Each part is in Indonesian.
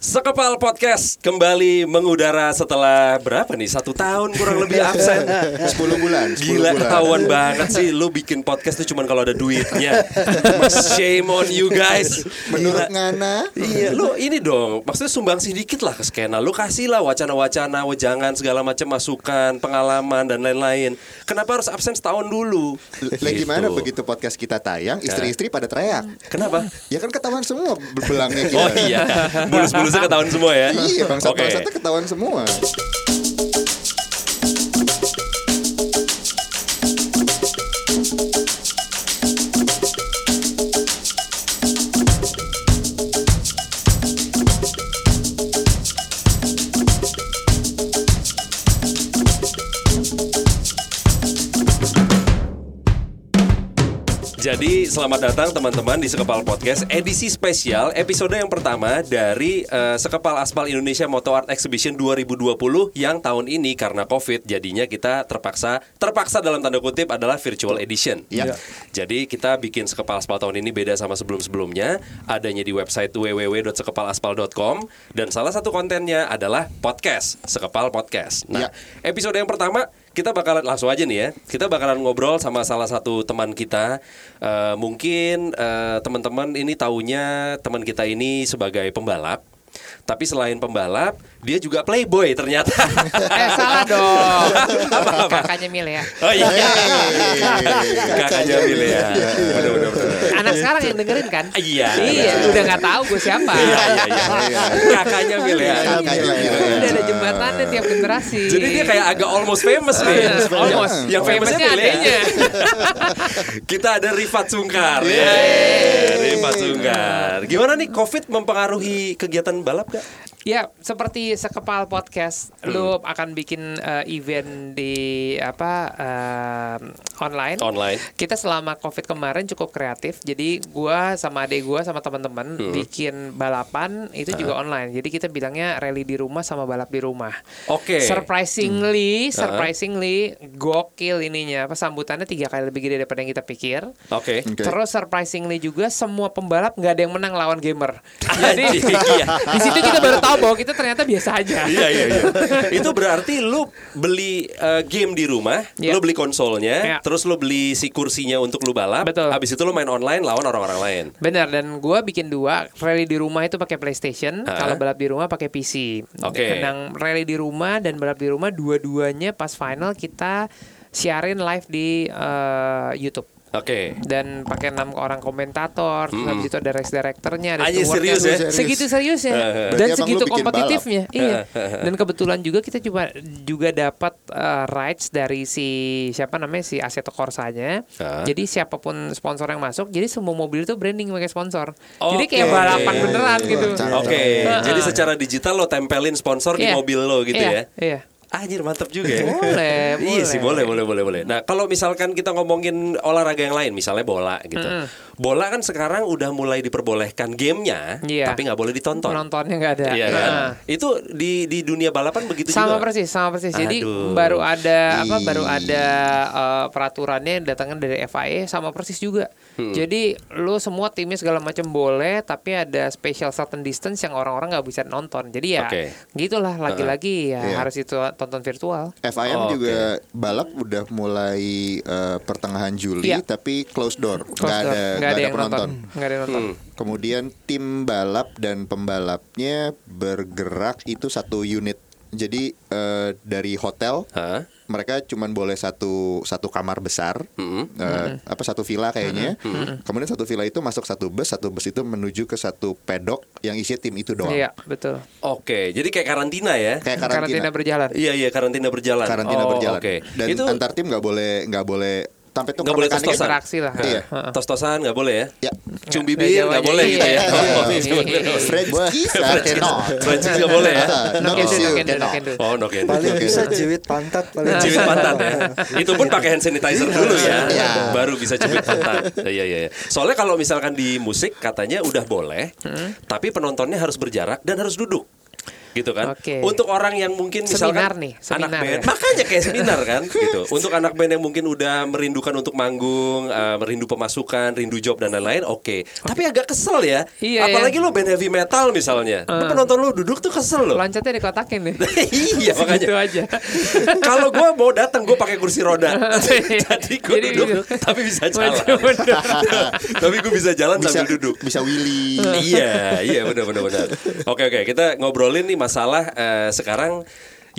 Sekepal Podcast kembali mengudara setelah berapa nih? Satu tahun kurang lebih absen 10 bulan 10 Gila bulan. ketahuan banget sih Lu bikin podcast tuh cuman kalau ada duitnya Shame on you guys Menurut Gila. Ngana Iya, lu ini dong. Maksudnya sumbang sedikit lah ke skena. Lu kasih lah wacana-wacana, wejangan segala macam masukan, pengalaman dan lain-lain. Kenapa harus absen setahun dulu? Lagi Gitu. gimana begitu podcast kita tayang Istri-istri pada teriak Kenapa? Ya kan ketahuan semua belangnya kita Oh iya, bulus-bulusnya ketahuan semua ya. Iya Oke. bangsat-bangsatnya ketahuan semua Jadi selamat datang teman-teman di Sekepal Podcast edisi spesial episode yang pertama dari eh, Sekepal Aspal Indonesia Moto Art Exhibition 2020 yang tahun ini karena Covid jadinya kita terpaksa terpaksa dalam tanda kutip adalah virtual edition. Iya. Jadi kita bikin Sekepal Aspal tahun ini beda sama sebelum-sebelumnya, adanya di website www.sekepalaspal.com dan salah satu kontennya adalah podcast, Sekepal Podcast. Nah, Iya. episode yang pertama kita bakalan langsung aja nih ya. Kita bakalan ngobrol sama salah satu teman kita. Eh, mungkin eh, teman-teman ini taunya teman kita ini sebagai pembalap. Tapi selain pembalap, dia juga playboy ternyata. Eh salah dong. Apa, apa? Kakaknya Mil ya. Oh iya. Hey. Kakaknya Mil ya. Bener, bener, bener. Anak sekarang yang dengerin kan? Iya. Iya, udah nggak tahu gue siapa. Iya, iya, iya. Kakaknya Mil ya. Mil. Udah ada jembatannya tiap generasi. Jadi dia kayak agak almost famous nih. Almost. Yang famousnya ya. Kita ada Rifat Sungkar. ya. Rifat Sungkar. Gimana nih Covid mempengaruhi kegiatan balap gak? Ya, seperti sekepal podcast, Hmm. lu akan bikin eh, event di apa eh, online. Online. Kita selama Covid kemarin cukup kreatif. Jadi gua sama adik gua sama teman-teman Hmm. bikin balapan itu juga online. Jadi kita bilangnya rally di rumah sama balap di rumah. Oke. Surprisingly, Hmm. surprisingly gokil ininya. Apa sambutannya tiga kali lebih gede daripada yang kita pikir. Oke. Oke. Terus surprisingly juga semua pembalap nggak ada yang menang lawan gamer. Jadi iya. di situ kita baru tahu bahwa kita ternyata biasa aja. Iya iya iya. Itu berarti lu beli eh, game di rumah, Iya. lu beli konsolnya, Iya. terus lu beli si kursinya untuk lu balap. Betul. Habis itu lu main online lawan orang-orang lain. Benar dan gua bikin dua rally di rumah itu pakai PlayStation, Hah? kalau balap di rumah pakai PC. Oke. Yang rally di rumah dan balap di rumah dua-duanya pas final kita siarin live di eh, YouTube. Oke. dan pakai enam orang komentator, terus habis itu ada race directornya, ada stewardnya. serius ya? Serius. Segitu seriusnya Berarti dan segitu kompetitifnya. Iya. Dan kebetulan juga kita coba juga dapat eh, rights dari si siapa namanya si Assetto Corsanya. Hah? Jadi siapa pun sponsor yang masuk, jadi semua mobil itu branding pakai sponsor. Oke. Jadi kayak balapan beneran gitu. Oke, Heeh. jadi secara digital lo tempelin sponsor di Iya. mobil lo gitu ya. Iya, Iya. Anjir mantap juga ya. Boleh, Iya sih boleh boleh. boleh boleh boleh. Nah kalau misalkan kita ngomongin olahraga yang lain, misalnya bola gitu. Bola kan sekarang udah mulai diperbolehkan gamenya, Iya. tapi nggak boleh ditonton. Penontonnya nggak ada. Iya kan? Itu di di dunia balapan begitu sama juga. persis sama persis jadi Aduh. baru ada apa baru ada eh, peraturannya yang datangnya dari FIA sama persis juga Hmm. jadi lu semua timnya segala macam boleh tapi ada special certain distance yang orang-orang nggak bisa nonton jadi ya Oke. gitulah lagi-lagi ya Iya. harus itu tonton virtual FIM Oh, juga balap udah mulai eh, pertengahan Juli Iya. tapi close door Close nggak door. ada Nggak ada yang nonton penonton nggak ada yang nonton Hmm. kemudian tim balap dan pembalapnya bergerak itu satu unit jadi eh, dari hotel Hah? Mereka cuman boleh satu satu kamar besar Hmm. eh, apa satu villa kayaknya. Kemudian satu villa itu masuk satu bus satu bus itu menuju ke satu pedok yang isi tim itu doang. Iya betul. Oke, jadi kayak karantina ya? kayak karantina karantina. berjalan. Iya iya karantina berjalan. karantina Oh, berjalan Oke. dan itu antar tim nggak boleh nggak boleh sampai tuh Nggak boleh mekaniknya- tos-tosan. interaksi lah Iya. Heeh. tos-tosan nggak boleh ya? ya Cium Nggak bibir nggak boleh gitu ya? Iya. Iya. French kiss French kiss nggak boleh ya? No can do. Oh, no can. Paling bisa jiwit pantat paling Cubit pantat ya. Itu pun pakai hand sanitizer dulu ya. Iya. Baru bisa cubit pantat. Iya iya iya. Soalnya kalau misalkan di musik katanya udah boleh, tapi penontonnya harus berjarak dan harus duduk. Gitu kan. Oke. Untuk orang yang mungkin Seminar misalkan nih, anak seminar band, ya. makanya kayak seminar kan, gitu. Untuk anak band yang mungkin udah merindukan untuk manggung, eh, merindu pemasukan, rindu job dan lain-lain, oke. Tapi agak kesel ya. Iya, Apalagi ya. lo band heavy metal misalnya, Lu penonton lo duduk tuh kesel lo. Loncatnya dikotakin nih. iya makanya. Gitu aja. Kalau gue mau datang gue pakai kursi roda, jadi gue duduk bisa. tapi bisa jalan. Tapi gue bisa jalan bisa sambil duduk. bisa willy iya, iya benar benar benar. Oke oke, kita ngobrolin nih masalah eh, sekarang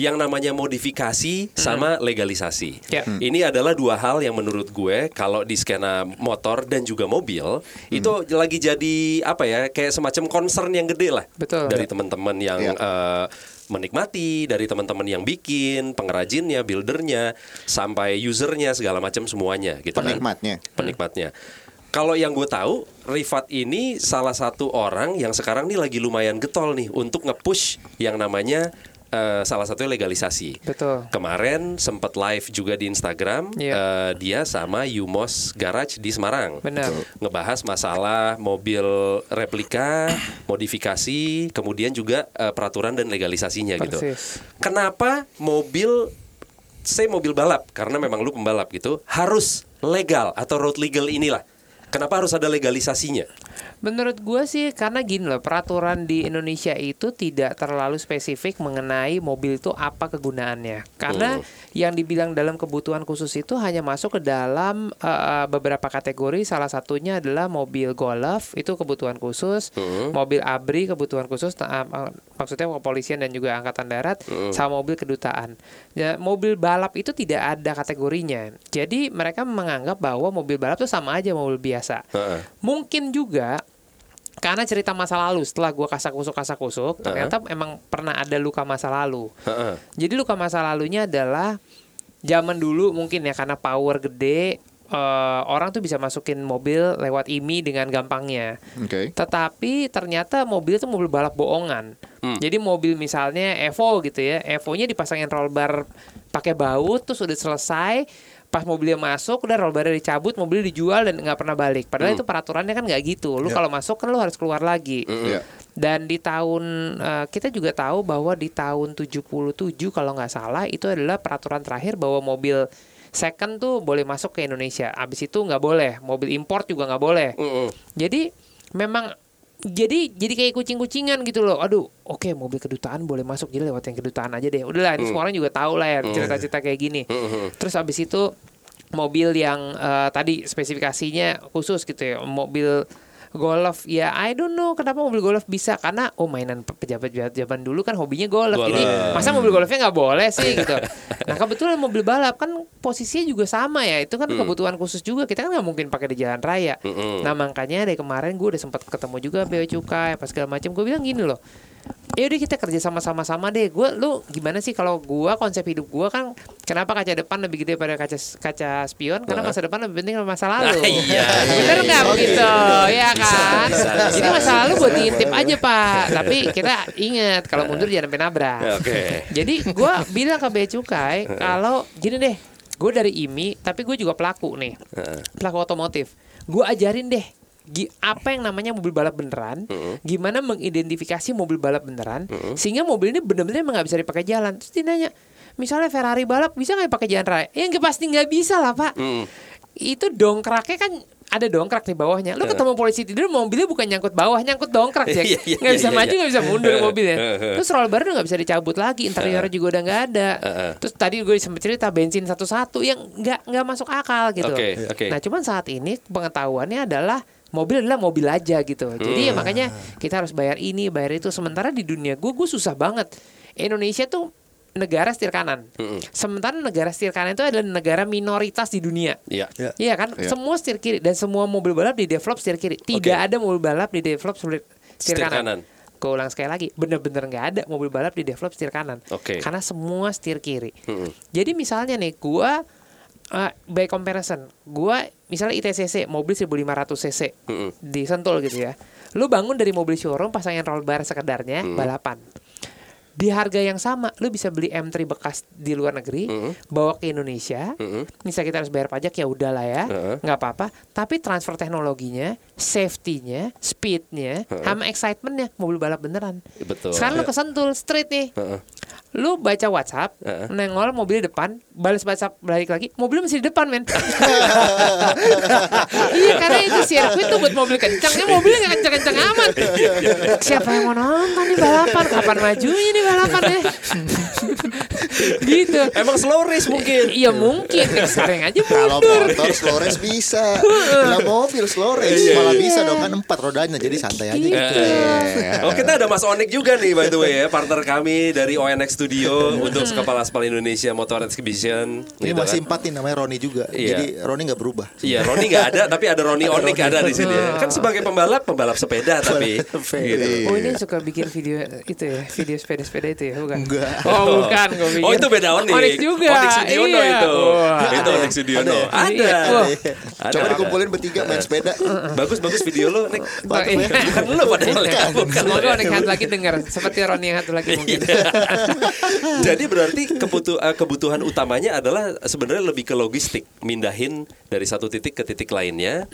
yang namanya modifikasi sama legalisasi. Ya. Hmm. Ini adalah dua hal yang menurut gue kalau di skena motor dan juga mobil itu lagi jadi apa ya kayak semacam concern yang gede lah Betul. dari teman-teman yang Ya. eh, menikmati, dari teman-teman yang bikin, pengrajinnya, buildernya, sampai usernya segala macam semuanya gitu kan penikmatnya penikmatnya. Kalau yang gue tahu, Rifat ini salah satu orang yang sekarang nih lagi lumayan getol nih untuk nge-push yang namanya eh, salah satunya legalisasi. Betul. Kemarin sempat live juga di Instagram Iya. eh, dia sama Yumos Garage di Semarang. Benar. Ngebahas masalah mobil replika, modifikasi, kemudian juga eh, peraturan dan legalisasinya gitu. Persis. Kenapa mobil saya mobil balap karena memang lu pembalap gitu harus legal atau road legal inilah. Kenapa harus ada legalisasinya? Menurut gue sih karena gini loh peraturan di Indonesia itu tidak terlalu spesifik mengenai mobil itu apa kegunaannya. Karena Hmm. yang dibilang dalam kebutuhan khusus itu hanya masuk ke dalam eh, beberapa kategori. Salah satunya adalah mobil golf itu kebutuhan khusus, Hmm. mobil abri kebutuhan khusus, eh, maksudnya kepolisian dan juga angkatan darat, Hmm. sama mobil kedutaan. Ya, mobil balap itu tidak ada kategorinya. Jadi mereka menganggap bahwa mobil balap itu sama aja mobil biasa. Heeh. Mungkin juga karena cerita masa lalu setelah gua kasak kusuk kasak kusuk ternyata emang pernah ada luka masa lalu. Heeh. Jadi luka masa lalunya adalah zaman dulu mungkin ya karena power gede eh, orang tuh bisa masukin mobil lewat IMI dengan gampangnya. oke Tetapi ternyata mobil itu mobil balap bohongan. Hmm. Jadi mobil misalnya Evo gitu ya, Evo-nya dipasangin roll bar pakai baut terus udah selesai, pas mobilnya masuk udah roll barnya dicabut, mobil dijual dan nggak pernah balik. Padahal Hmm. itu peraturannya kan nggak gitu. Lu Ya. kalau masuk kan lu harus keluar lagi. Iya. Dan di tahun eh, kita juga tahu bahwa di tahun 77 kalau nggak salah itu adalah peraturan terakhir bahwa mobil second tuh boleh masuk ke Indonesia. Abis itu nggak boleh, mobil import juga nggak boleh. Mm-mm. Jadi memang jadi jadi kayak kucing-kucingan gitu loh. Aduh, oke mobil kedutaan boleh masuk jadi lewat yang kedutaan aja deh. Udahlah, ini semua orang juga tahu lah ya cerita-cerita kayak gini. Terus abis itu mobil yang eh, tadi spesifikasinya khusus gitu ya, mobil golf. Ya I don't know kenapa mobil golf bisa karena oh mainan pe- pejabat-pejabat zaman dulu kan hobinya golf, Golf. jadi masa mobil golfnya nggak boleh sih gitu. Nah kebetulan mobil balap kan posisinya juga sama ya. Itu kan kebutuhan khusus juga. Kita kan nggak mungkin pakai di jalan raya. Mm-mm. Nah makanya dari kemarin gue udah sempat ketemu juga bea cukai apa segala macam. Gue bilang gini loh, ya udah kita kerja sama-sama sama deh. Gue lu gimana sih kalau gue konsep hidup gue kan kenapa kaca depan lebih gede pada kaca kaca spion? Karena masa depan lebih penting dari masa lalu. Nah, iya, Bener nggak begitu? Ya kan. bisa, masa lalu buat diintip aja pak. Tapi kita ingat kalau mundur jangan sampai nabrak. Ya. Jadi gue bilang ke bea cukai kalau gini deh, gue dari IMI tapi gue juga pelaku nih pelaku otomotif. Gue ajarin deh apa yang namanya mobil balap beneran, gimana mengidentifikasi mobil balap beneran, sehingga mobil ini bener-bener emang nggak bisa dipakai jalan. Terus dia nanya, misalnya Ferrari balap bisa nggak pakai jalan raya? Ya nggak pasti nggak bisa lah pak. Mm. Itu dongkraknya kan ada dongkrak di bawahnya. Lu ketemu polisi tidur mobilnya bukan nyangkut bawah, nyangkut dongkrak ya. Nggak bisa iya, maju, iya. nggak bisa mundur mobilnya. Terus roll bar udah nggak bisa dicabut lagi, interiornya juga udah nggak ada. Terus tadi gue sempat cerita bensin satu-satu yang nggak nggak masuk akal gitu. Oke, oke. Nah cuman saat ini pengetahuannya adalah mobil adalah mobil aja gitu. Jadi ya makanya kita harus bayar ini, bayar itu. Sementara di dunia gue, gue susah banget. Indonesia tuh negara setir kanan. Sementara negara setir kanan itu adalah negara minoritas di dunia. Iya. Ya. Iya kan, Iya. semua setir kiri dan semua mobil balap di develop setir kiri. Tidak Oke. ada mobil balap di develop setir, setir kanan. kanan. Gue ulang sekali lagi, bener-bener nggak ada mobil balap di develop setir kanan. Oke. Karena semua setir kiri. Mm-mm. Jadi misalnya nih, gua uh, by comparison, gua misalnya ITCC mobil 1500 cc Mm-mm. di Sentul gitu ya. Lu bangun dari mobil showroom pasangin roll bar sekedarnya balapan. di harga yang sama lu bisa beli M3 bekas di luar negeri bawa ke Indonesia misal kita harus bayar pajak ya udahlah ya nggak apa-apa tapi transfer teknologinya safety-nya speed-nya sama excitement-nya mobil balap beneran Betul. sekarang lu kesentul street nih Heeh. Lu baca WhatsApp Heeh. nengol mobil di depan balas WhatsApp balik lagi mobilnya masih di depan men iya karena itu sirkuit tuh buat mobil kencang ya mobilnya nggak kencang-kencang amat siapa yang mau nonton nih balapan kapan majunya nih balapan ya gitu Emang slow race mungkin. iya mungkin sering aja Kalau mundur motor slow race bisa, kalau mobil slow race malah bisa dong kan empat rodanya jadi santai aja Iya. gitu. Iya. Oh kita ada Mas Onik juga nih by the way ya partner kami dari ONX Studio untuk Kepala Aspal Indonesia Motor Exhibition. Ini gitu masih kan. empat nih namanya Roni juga. Iya. Jadi Roni nggak berubah. Iya, Roni nggak ada, tapi ada Roni Onik ada di sini. ya. Kan sebagai pembalap, pembalap sepeda tapi. Gitu. Oh ini suka bikin video itu ya video sepeda-sepeda itu ya bukan? Enggak. Oh bukan gue pikir. Oh itu beda Onik. Onyx juga. Onik Sudiono iya. itu. Wah. Itu Onik Sudiono. Ada Ada. Iya. Ada. Coba ada. dikumpulin bertiga main sepeda. Bagus bagus video lo, ya. Bukan lo padahal ya. Bukan lo Semoga ya. Satu lagi dengar seperti Roni yang satu lagi mungkin. Jadi berarti kebutu- eh, kebutuhan utamanya adalah sebenarnya lebih ke logistik, mindahin dari satu titik ke titik lainnya,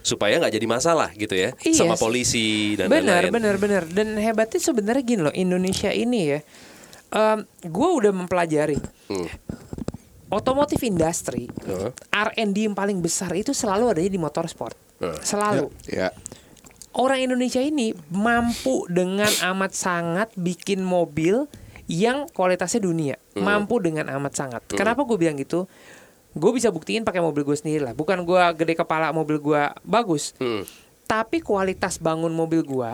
supaya nggak jadi masalah gitu ya, Iya. sama polisi dan benar, lain-lain. benar, benar. Dan hebatnya sebenarnya gini loh, Indonesia ini ya. gue udah mempelajari Hmm. otomotif industri Heeh. R&D yang paling besar itu selalu adanya di motorsport. Heeh. Selalu. Ya. Orang Indonesia ini mampu dengan amat sangat bikin mobil yang kualitasnya dunia. Mampu dengan amat sangat. Kenapa gue bilang gitu? Gue bisa buktiin pakai mobil gue sendiri lah. Bukan gue gede kepala mobil gue bagus. Hmm. Tapi kualitas bangun mobil gue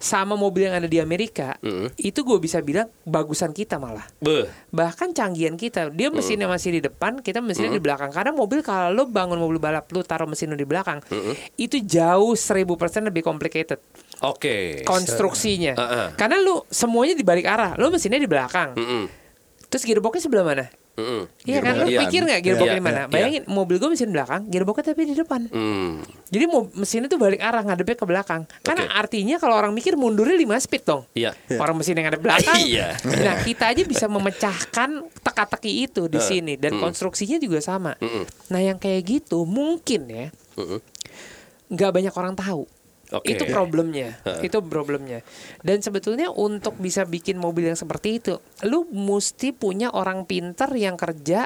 sama mobil yang ada di Amerika Hmm. itu gue bisa bilang bagusan kita malah Beh. bahkan canggihan kita dia mesinnya masih di depan kita mesinnya di belakang karena mobil kalau lo bangun mobil balap lu taruh mesin lo di belakang itu jauh 1000% lebih complicated Oke. konstruksinya Heeh. karena lu semuanya di balik arah lo mesinnya di belakang Mm-mm. terus gearboxnya sebelah mana Mm-mm. Iya kan, lu pikir nggak gearboxnya di mana? iya. Bayangin mobil gue mesin belakang, gearboxnya tapi di depan. Hmm. Jadi mesinnya tuh balik arah ngadepnya ke belakang. Karena Oke. artinya kalau orang mikir mundurnya 5 speed dong. Iya. Orang mesin yang ada belakang. Iya. Nah, kita aja bisa memecahkan teka-teki itu di sini dan mm. konstruksinya juga sama. Mm-mm. Nah, yang kayak gitu mungkin ya nggak banyak orang tahu. Oke. Itu problemnya. Itu problemnya. Dan sebetulnya untuk bisa bikin mobil yang seperti itu, lu mesti punya orang pinter yang kerja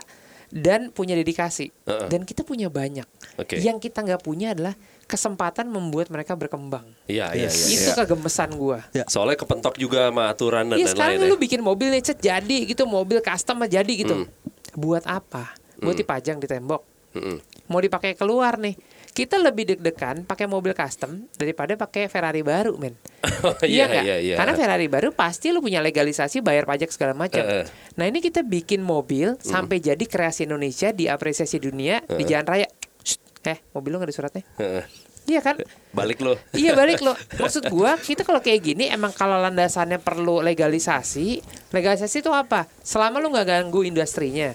dan punya dedikasi. Heeh. Dan kita punya banyak. Oke. Yang kita nggak punya adalah kesempatan membuat mereka berkembang. Iya, iya, iya. itu kegemesan gua. Soalnya kepentok juga sama aturan dan Iya sekarang lain-lain lu ya. bikin mobil nih cet jadi gitu mobil custom mah jadi gitu. Hmm. Buat apa? Buat dipajang di tembok. Mm-mm. Mau dipakai keluar nih. Kita lebih deg-degan pakai mobil custom daripada pakai Ferrari baru, men. Iya, nggak? iya, iya. Karena Ferrari baru pasti lu punya legalisasi bayar pajak segala macam. Eh, eh. Nah, ini kita bikin mobil Hmm. sampai jadi kreasi Indonesia diapresiasi dunia di jalan raya. Shh, eh, mobil lu nggak ada suratnya? Heeh. Iya kan? Balik lo. Iya balik lo. Maksud gua kita kalau kayak gini emang kalau landasannya perlu legalisasi, legalisasi itu apa? Selama lu nggak ganggu industrinya.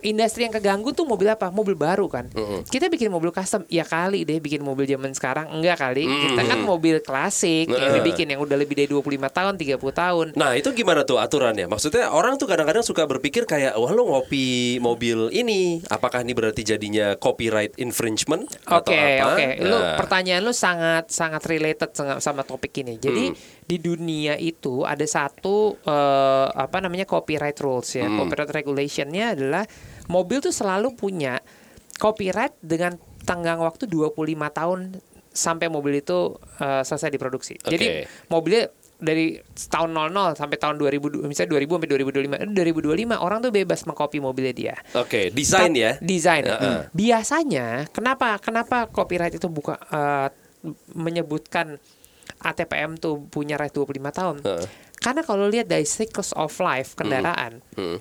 Industri yang keganggu tuh mobil apa? Mobil baru kan. Kita bikin mobil custom, ya kali deh bikin mobil zaman sekarang. Enggak kali. Kita kan mobil klasik yang Nah. dibikin yang udah lebih dari 25 tahun, 30 tahun. Nah itu gimana tuh aturannya? Maksudnya orang tuh kadang-kadang suka berpikir kayak wah lo ngopi mobil ini, apakah ini berarti jadinya copyright infringement atau Oke, apa? oke. Lu Nah, pertanyaan lu sangat sangat related sama, topik ini. Jadi Hmm. Di dunia itu ada satu eh, apa namanya copyright rules ya. Hmm. Copyright regulationnya adalah mobil tuh selalu punya copyright dengan tenggang waktu 25 tahun sampai mobil itu eh, selesai diproduksi. Oke. Jadi mobilnya dari tahun 00 sampai tahun 2000 misalnya 2000 sampai 2025 Eh, 2025 orang tuh bebas mengcopy mobilnya dia. Oke, desain Tap- ya. Desain. Heeh. Biasanya kenapa kenapa copyright itu buka eh, menyebutkan ATPM tuh punya right 25 tahun? Heeh. Karena kalau lihat dari cycles of life kendaraan, Hmm.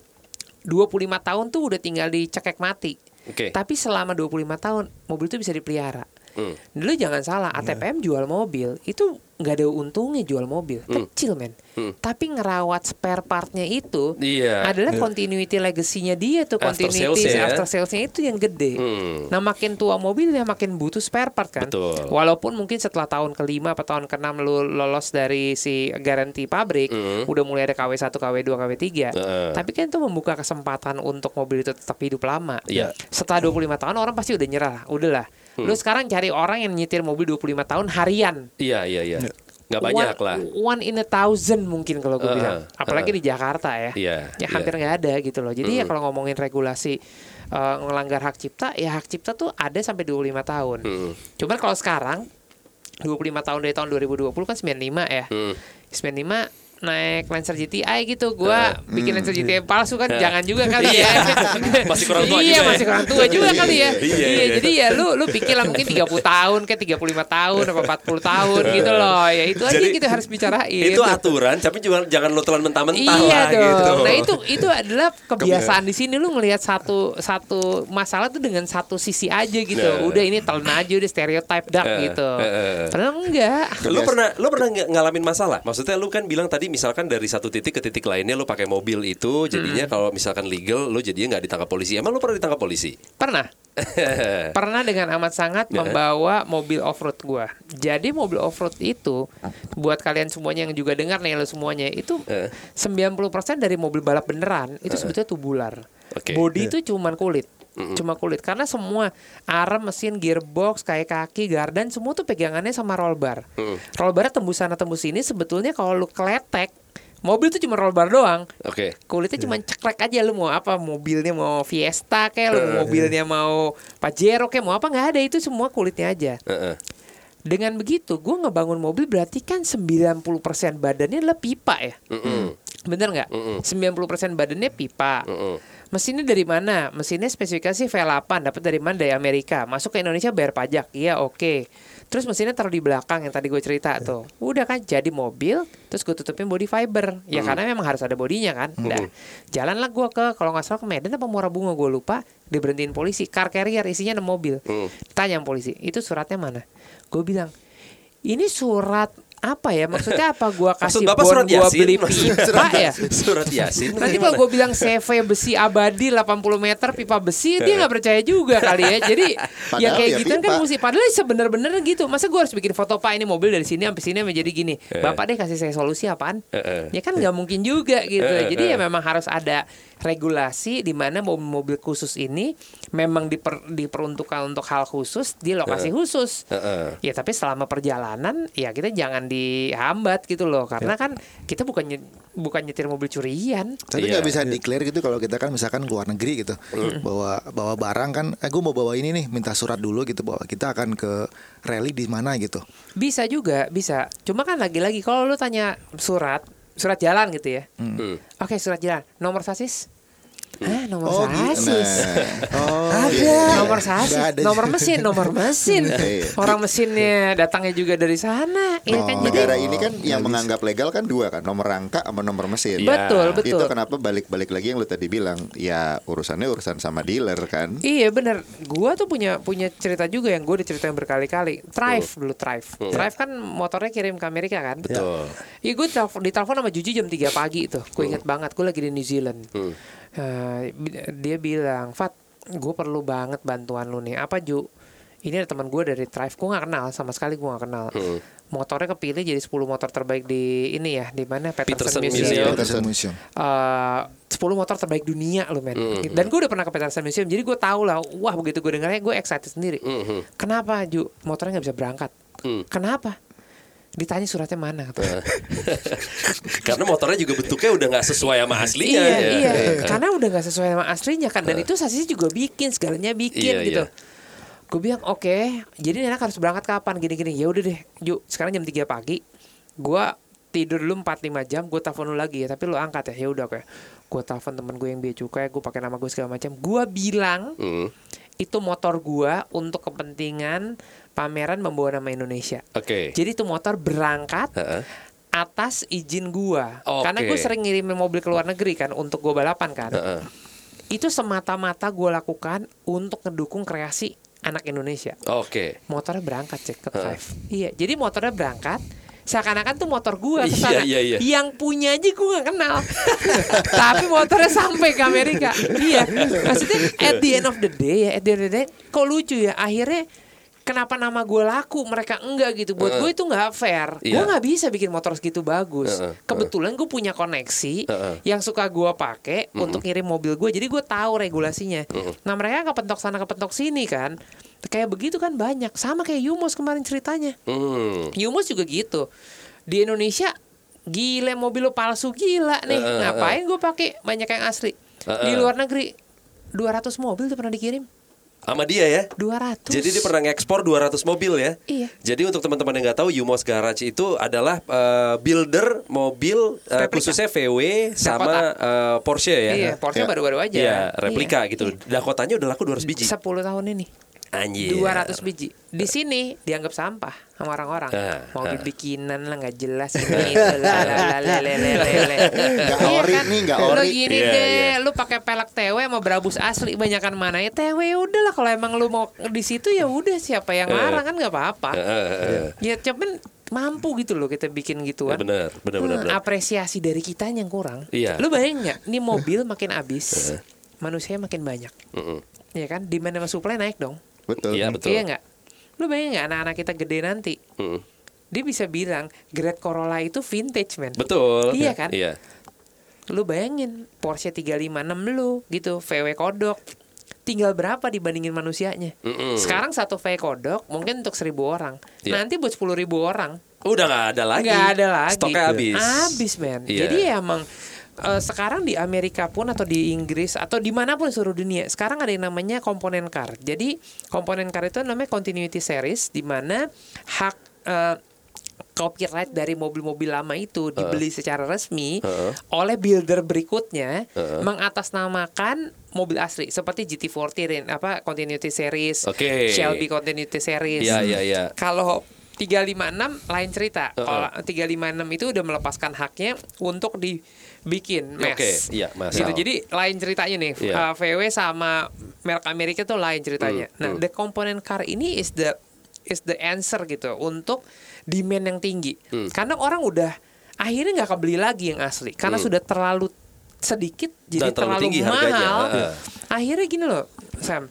25 tahun tuh udah tinggal dicekek mati. Oke. Tapi selama 25 tahun mobil itu bisa dipelihara. Hmm. Dulu jangan salah, Iya. ATPM jual mobil itu nggak ada untungnya jual mobil, kecil men. Hmm. Tapi ngerawat spare partnya itu Iya. adalah continuity legacy-nya dia tuh, After continuity sales-nya ya. after salesnya itu yang gede. Hmm. Nah makin tua mobil ya makin butuh spare part kan. Betul. Walaupun mungkin setelah tahun kelima atau tahun keenam lu lolos dari si garansi pabrik, Hmm. udah mulai ada KW1, KW2, KW3. Heeh. Tapi kan itu membuka kesempatan untuk mobil itu tetap hidup lama. Iya. Setelah 25 tahun orang pasti udah nyerah, udahlah. Lu sekarang cari orang yang nyetir mobil 25 tahun harian. Iya iya iya. Nggak banyak one, lah. One in a thousand mungkin kalau gue Uh-uh, bilang. Apalagi di Jakarta ya. Iya, Ya iya. hampir nggak ada gitu loh. Jadi ya kalau ngomongin regulasi eh, ngelanggar hak cipta, ya hak cipta tuh ada sampai 25 tahun. Hmm. Cuman kalau sekarang 25 tahun dari tahun 2020 kan 95 ya. Hmm. 95 naik Lancer GTI gitu gua bikin Lancer GTI palsu kan jangan juga kali ya Masih kurang tua iya juga ya. masih kurang tua juga kali ya Iya, iya iya. jadi ya lu lu pikir lah mungkin 30 tahun kayak 35 tahun apa 40 tahun gitu loh ya itu aja kita harus bicarain Itu aturan, tapi juga jangan lo telan mentah-mentah Iya lah dong. gitu. Nah itu itu adalah kebiasaan di sini lu ngelihat satu satu masalah tuh dengan satu sisi aja gitu. Nah. Udah ini telan aja udah stereotype dark Eh, gitu. eh, eh. Padahal enggak. Lu pernah lu pernah ng- ngalamin masalah? Maksudnya lu kan bilang tadi misalkan dari satu titik ke titik lainnya lu pakai mobil itu jadinya kalau misalkan legal lu jadinya nggak ditangkap polisi. Emang lu pernah ditangkap polisi? Pernah. Pernah dengan amat sangat Ya. membawa mobil off-road gua. Jadi mobil off-road itu buat kalian semuanya yang juga dengar nih lo semuanya itu Eh. 90% dari mobil balap beneran itu sebetulnya tubular. Oke. Bodi itu cuman kulit. Cuma kulit. Karena semua arem, mesin, gearbox, kayak kaki, gardan semua tuh pegangannya sama roll bar. Roll bar tembus sana tembus sini sebetulnya kalau lu kletek mobil tuh cuma roll bar doang. Oke. kulitnya cuma ceklek aja lu mau apa mobilnya mau Fiesta kayak lu mau mobilnya mau Pajero kayak mau apa nggak ada. Itu semua kulitnya aja. Heeh. dengan begitu gue ngebangun mobil berarti kan 90% badannya adalah pipa ya? Mm-mm. bener nggak? 90% badannya pipa. Mm-mm. Mesinnya dari mana? Mesinnya spesifikasi V8 dapat dari mana? Dari Amerika. Masuk ke Indonesia bayar pajak. Iya oke. Terus mesinnya taruh di belakang yang tadi gue cerita tuh. Udah kan jadi mobil terus gue tutupin body fiber. Ya karena memang harus ada bodinya kan. Udah jalanlah gue ke kalau nggak salah ke Medan apa Muara Bunga gue lupa. Diberhentiin polisi. Car carrier isinya 6 mobil. Hmm. tanya polisi itu suratnya mana? Gue bilang ini surat apa ya maksudnya apa gue Maksud kasih Bapak bon surat gue Yasin? beli pipa ya Surat Yasin. Nanti kalau gue bilang CV besi abadi 80 meter pipa besi dia nggak percaya juga kali ya. Jadi ya Padahal kayak ya gitu kan pipa. mesti padahal sebener-bener gitu. Masa gue harus bikin foto Pak ini mobil dari sini sampai sini menjadi gini. Bapak deh kasih saya solusi apaan? Eh, eh. Ya kan nggak mungkin juga gitu. Eh, Jadi eh. ya memang harus ada regulasi di mana mobil-mobil khusus ini memang diper- diperuntukkan untuk hal khusus di lokasi khusus. Heeh. Ya tapi selama perjalanan ya kita jangan dihambat gitu loh karena Ya. kan kita bukan bukan nyetir mobil curian. Tapi Iya. nggak bisa declare gitu kalau kita kan misalkan ke luar negeri gitu, bawa bawa barang kan, eh gue mau bawa ini nih, minta surat dulu gitu bahwa kita akan ke rally di mana gitu. Bisa juga, bisa. Cuma kan lagi-lagi kalau lu tanya surat, surat jalan gitu ya. Hmm. Oke, surat jalan. Nomor sasis? Ah, nomor Oh, gitu. sasis. Oh, Ada iya. nomor sasis, ada. nomor mesin, nomor mesin. Iya. Orang mesinnya datangnya juga dari sana. Ya kan jadi Negara ini kan yang menganggap legal kan dua kan, nomor rangka sama nomor mesin. Iya. betul, betul. Itu kenapa balik-balik lagi yang lu tadi bilang, ya urusannya urusan sama dealer kan. Iya bener Gua tuh punya punya cerita juga yang gue udah ceritain berkali-kali Thrive dulu Thrive Thrive kan motornya kirim ke Amerika kan Betul. Iya gue telepon, ditelepon sama Juju jam 3 pagi itu Gue inget banget Gue lagi di New Zealand Hmm. Eh, bi- Dia bilang Fat gue perlu banget bantuan lu nih Apa Ju? Ini ada teman gue dari Thrive Gue gak kenal sama sekali gue gak kenal Hmm. Motornya kepilih jadi 10 motor terbaik di ini ya di mana Peterson Peterson, Museum. Museum. Peterson Museum. Eh, 10 motor terbaik dunia lu men. Hmm. Dan gue udah pernah ke Peterson Museum jadi gue tahu lah. Wah begitu gue dengarnya gue excited sendiri. Mhm. Kenapa Ju motornya nggak bisa berangkat? Hmm. Kenapa? Ditanya suratnya mana? Kata. Karena motornya juga bentuknya udah nggak sesuai sama aslinya. iya ya. iya. Karena udah nggak sesuai sama aslinya kan. Dan itu sasisnya juga bikin segalanya bikin Iya, gitu. iya. Gue bilang oke. Jadi Nenek harus berangkat kapan? Gini-gini. Ya udah deh. Ju sekarang jam 3 pagi. Gue tidur dulu 4-5 jam gue telepon lu lagi ya tapi lu angkat ya ya udah kayak gue telepon temen gue yang biaya cukai gue pakai nama gue segala macam gue bilang Hmm. Itu motor gua untuk kepentingan pameran membawa nama Indonesia. Oke. Jadi itu motor berangkat Heeh. atas izin gua. Oke. Karena gue sering ngirimin mobil ke luar negeri kan untuk gue balapan kan. Heeh. Itu semata-mata gue lakukan untuk ngedukung kreasi anak Indonesia. Oke. Motornya berangkat cek ke drive. Iya, jadi motornya berangkat. Seakan-akan tuh motor gua ke Iya, iya, iya. Yang punya aja gua gak kenal. Tapi motornya sampai ke Amerika. Iya. Maksudnya at the end of the day ya, at the end of the day kok lucu ya akhirnya Kenapa nama gue laku mereka enggak gitu buat gue itu nggak fair gue Iya. nggak bisa bikin motor segitu bagus Heeh, kebetulan gue punya koneksi Heeh. yang suka gue pakai untuk ngirim mobil gue jadi gue tahu regulasinya nah mereka kepentok sana kepentok sini kan kayak begitu kan banyak sama kayak Yumos kemarin ceritanya Hmm. Yumos juga gitu di Indonesia gile mobil lo palsu gila nih Heeh, ngapain gue pakai banyak yang asli di Heeh. luar negeri 200 mobil tuh pernah dikirim Sama dia ya. 200 Jadi dia pernah ngekspor 200 mobil ya. Iya. Jadi untuk teman-teman yang nggak tahu, Yumos Garage itu adalah eh, builder mobil eh, Replika. khususnya VW sama eh, Porsche ya. Iya, Porsche Ya. baru-baru aja. Iya, replika Iya. gitu. Dakotanya udah laku 200 biji. 10 tahun ini. Anjir. 200 biji. Di sini dianggap sampah sama orang-orang. Uh, Mau ah. uh. bikinan lah nggak jelas ini. Enggak iya ori kan? nih, enggak ori. Lu iya, gini yeah, deh, yeah. lu pakai pelek tewe mau berabus asli banyakan mana ya tewe ya udahlah kalau emang lu mau di situ ya udah siapa yang eh. larang kan nggak apa-apa. Eh, eh, ya cuman mampu gitu loh kita bikin gituan. Ya, benar, benar, benar. Hmm, apresiasi dari kita yang kurang. Iya. Lu bayangin nggak? Ini mobil makin habis, manusia makin banyak. ya kan? Demand sama supply naik dong. Betul. Iya betul. Iya nggak? Lu bayangin nggak anak-anak kita gede nanti? Mm. Dia bisa bilang Great Corolla itu vintage man. Betul. Iya kan? Iya. Lu bayangin Porsche 356 lu gitu, VW kodok. Tinggal berapa dibandingin manusianya? Mm-mm. Sekarang satu VW kodok mungkin untuk 1000 orang. Iya. Nanti buat 10.000 ribu orang. Udah nggak ada lagi. Nggak ada lagi. Stoknya habis. Habis men. Iya. Jadi emang eh, sekarang di Amerika pun atau di Inggris atau di mana pun seluruh dunia sekarang ada yang namanya komponen car. Jadi komponen car itu namanya continuity series di mana hak eh, copyright dari mobil-mobil lama itu dibeli secara resmi oleh builder berikutnya mengatasnamakan mobil asli seperti GT40 Rin- apa continuity series, Oke. Shelby continuity series. Iya, iya, iya. Kalau 356 lain cerita. Kalau 356 itu udah melepaskan haknya untuk dibikin mes. Oke, iya, mas. Gitu. Jadi lain ceritanya nih. Iya. Uh, VW sama merek Amerika tuh lain ceritanya. Hmm, Nah, the component car ini is the is the answer gitu untuk demand yang tinggi. Hmm. Karena orang udah akhirnya nggak kebeli lagi yang asli karena sudah terlalu sedikit jadi. Dan terlalu terlalu, tinggi mahal. harganya. Akhirnya gini loh, Sam.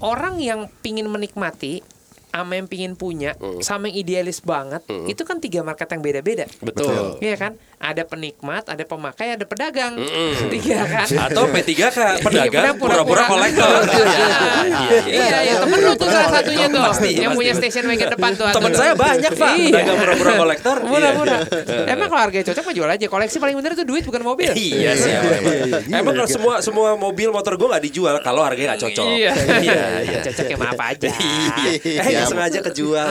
Orang yang pingin menikmati sama yang pingin punya Hmm. sama yang idealis banget itu kan tiga market yang beda-beda. Betul. Iya kan? Ada penikmat, ada pemakai, ada pedagang. Tiga kan? Atau P3K pedagang Iya, pura-pura kolektor. Iya, iya, temen lu tuh salah satunya tuh Pasti, yang pasti. punya station wagon depan tuh. Temen saya banyak pak Iya. pedagang pura-pura kolektor. Murah-murah. Emang kalau harganya cocok mah jual aja. Koleksi paling bener tuh duit bukan mobil. Iya sih emang. kalau semua semua mobil motor gue nggak dijual kalau harganya nggak cocok. Iya. iya. iya. Cocoknya sama apa aja. Iya. Eh sengaja kejual.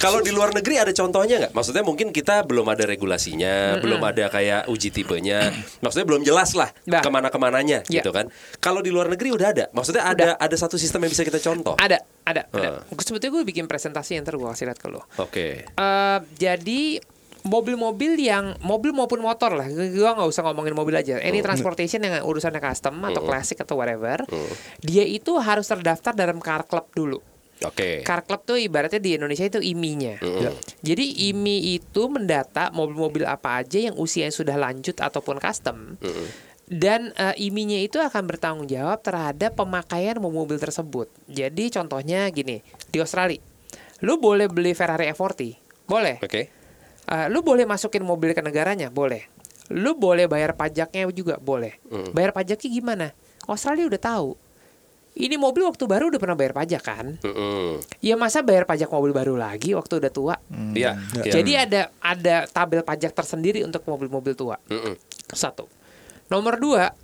Kalau di luar negeri ada contohnya nggak? Maksudnya mungkin kita belum ada regulasinya, belum ada kayak uji tipenya. Maksudnya belum jelas lah Nah. ke mana-kemananya Ya. gitu kan. Kalau di luar negeri udah ada. Maksudnya ada ada satu sistem yang bisa kita contoh. Ada, ada, ada. Heeh. Sebetulnya gue bikin presentasi yang ntar gue kasih lihat ke lo. Oke. Eh, jadi mobil-mobil yang mobil maupun motor lah, gue nggak usah ngomongin mobil aja. Any transportation yang urusannya custom atau klasik atau whatever, dia itu harus terdaftar dalam car club dulu. Oke. Car club tuh ibaratnya di Indonesia itu IMI-nya. Jadi IMI itu mendata mobil-mobil apa aja yang usia yang sudah lanjut ataupun custom. Dan eh, IMI-nya itu akan bertanggung jawab terhadap pemakaian mobil tersebut. Jadi contohnya gini, di Australia, lu boleh beli Ferrari F40, boleh. Oke. Eh, lu boleh masukin mobil ke negaranya, boleh. Lu boleh bayar pajaknya juga, boleh. Bayar pajaknya gimana? Australia udah tahu. Ini mobil waktu baru udah pernah bayar pajak kan? Mm-mm. Ya masa bayar pajak mobil baru lagi waktu udah tua? Iya. iya. Jadi ada ada tabel pajak tersendiri untuk mobil-mobil tua. Mm-mm. Satu. Nomor dua,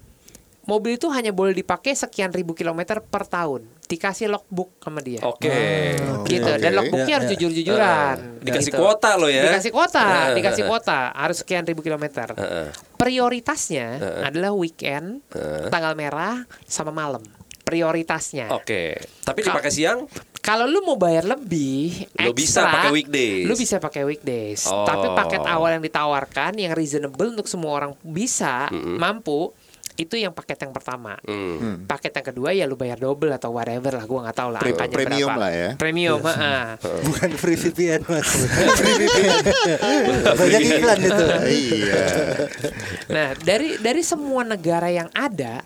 mobil itu hanya boleh dipakai sekian ribu kilometer per tahun. Dikasih logbook sama dia. Oke. Gitu. Dan logbooknya Ya, harus ya. jujur-jujuran. Eh, dikasih Gitu. kuota lo ya. Dikasih kuota, Eh, dikasih kuota, harus sekian ribu kilometer. Heeh. Prioritasnya adalah weekend, tanggal merah, sama malam. Prioritasnya. Oke. Tapi dipakai siang? Kalau lu mau bayar lebih, Lu bisa pakai weekdays. Lu bisa pakai weekdays. Oh. Tapi paket awal yang ditawarkan yang reasonable untuk semua orang bisa, mampu, itu yang paket yang pertama. Hmm. Paket yang kedua ya lu bayar double atau whatever lah, gua nggak tahu lah Pre- angkanya premium berapa. lah ya. Premium, heeh. Bukan free VPN mas. free VPN. Banyak iklan itu. iya. Nah, dari dari semua negara yang ada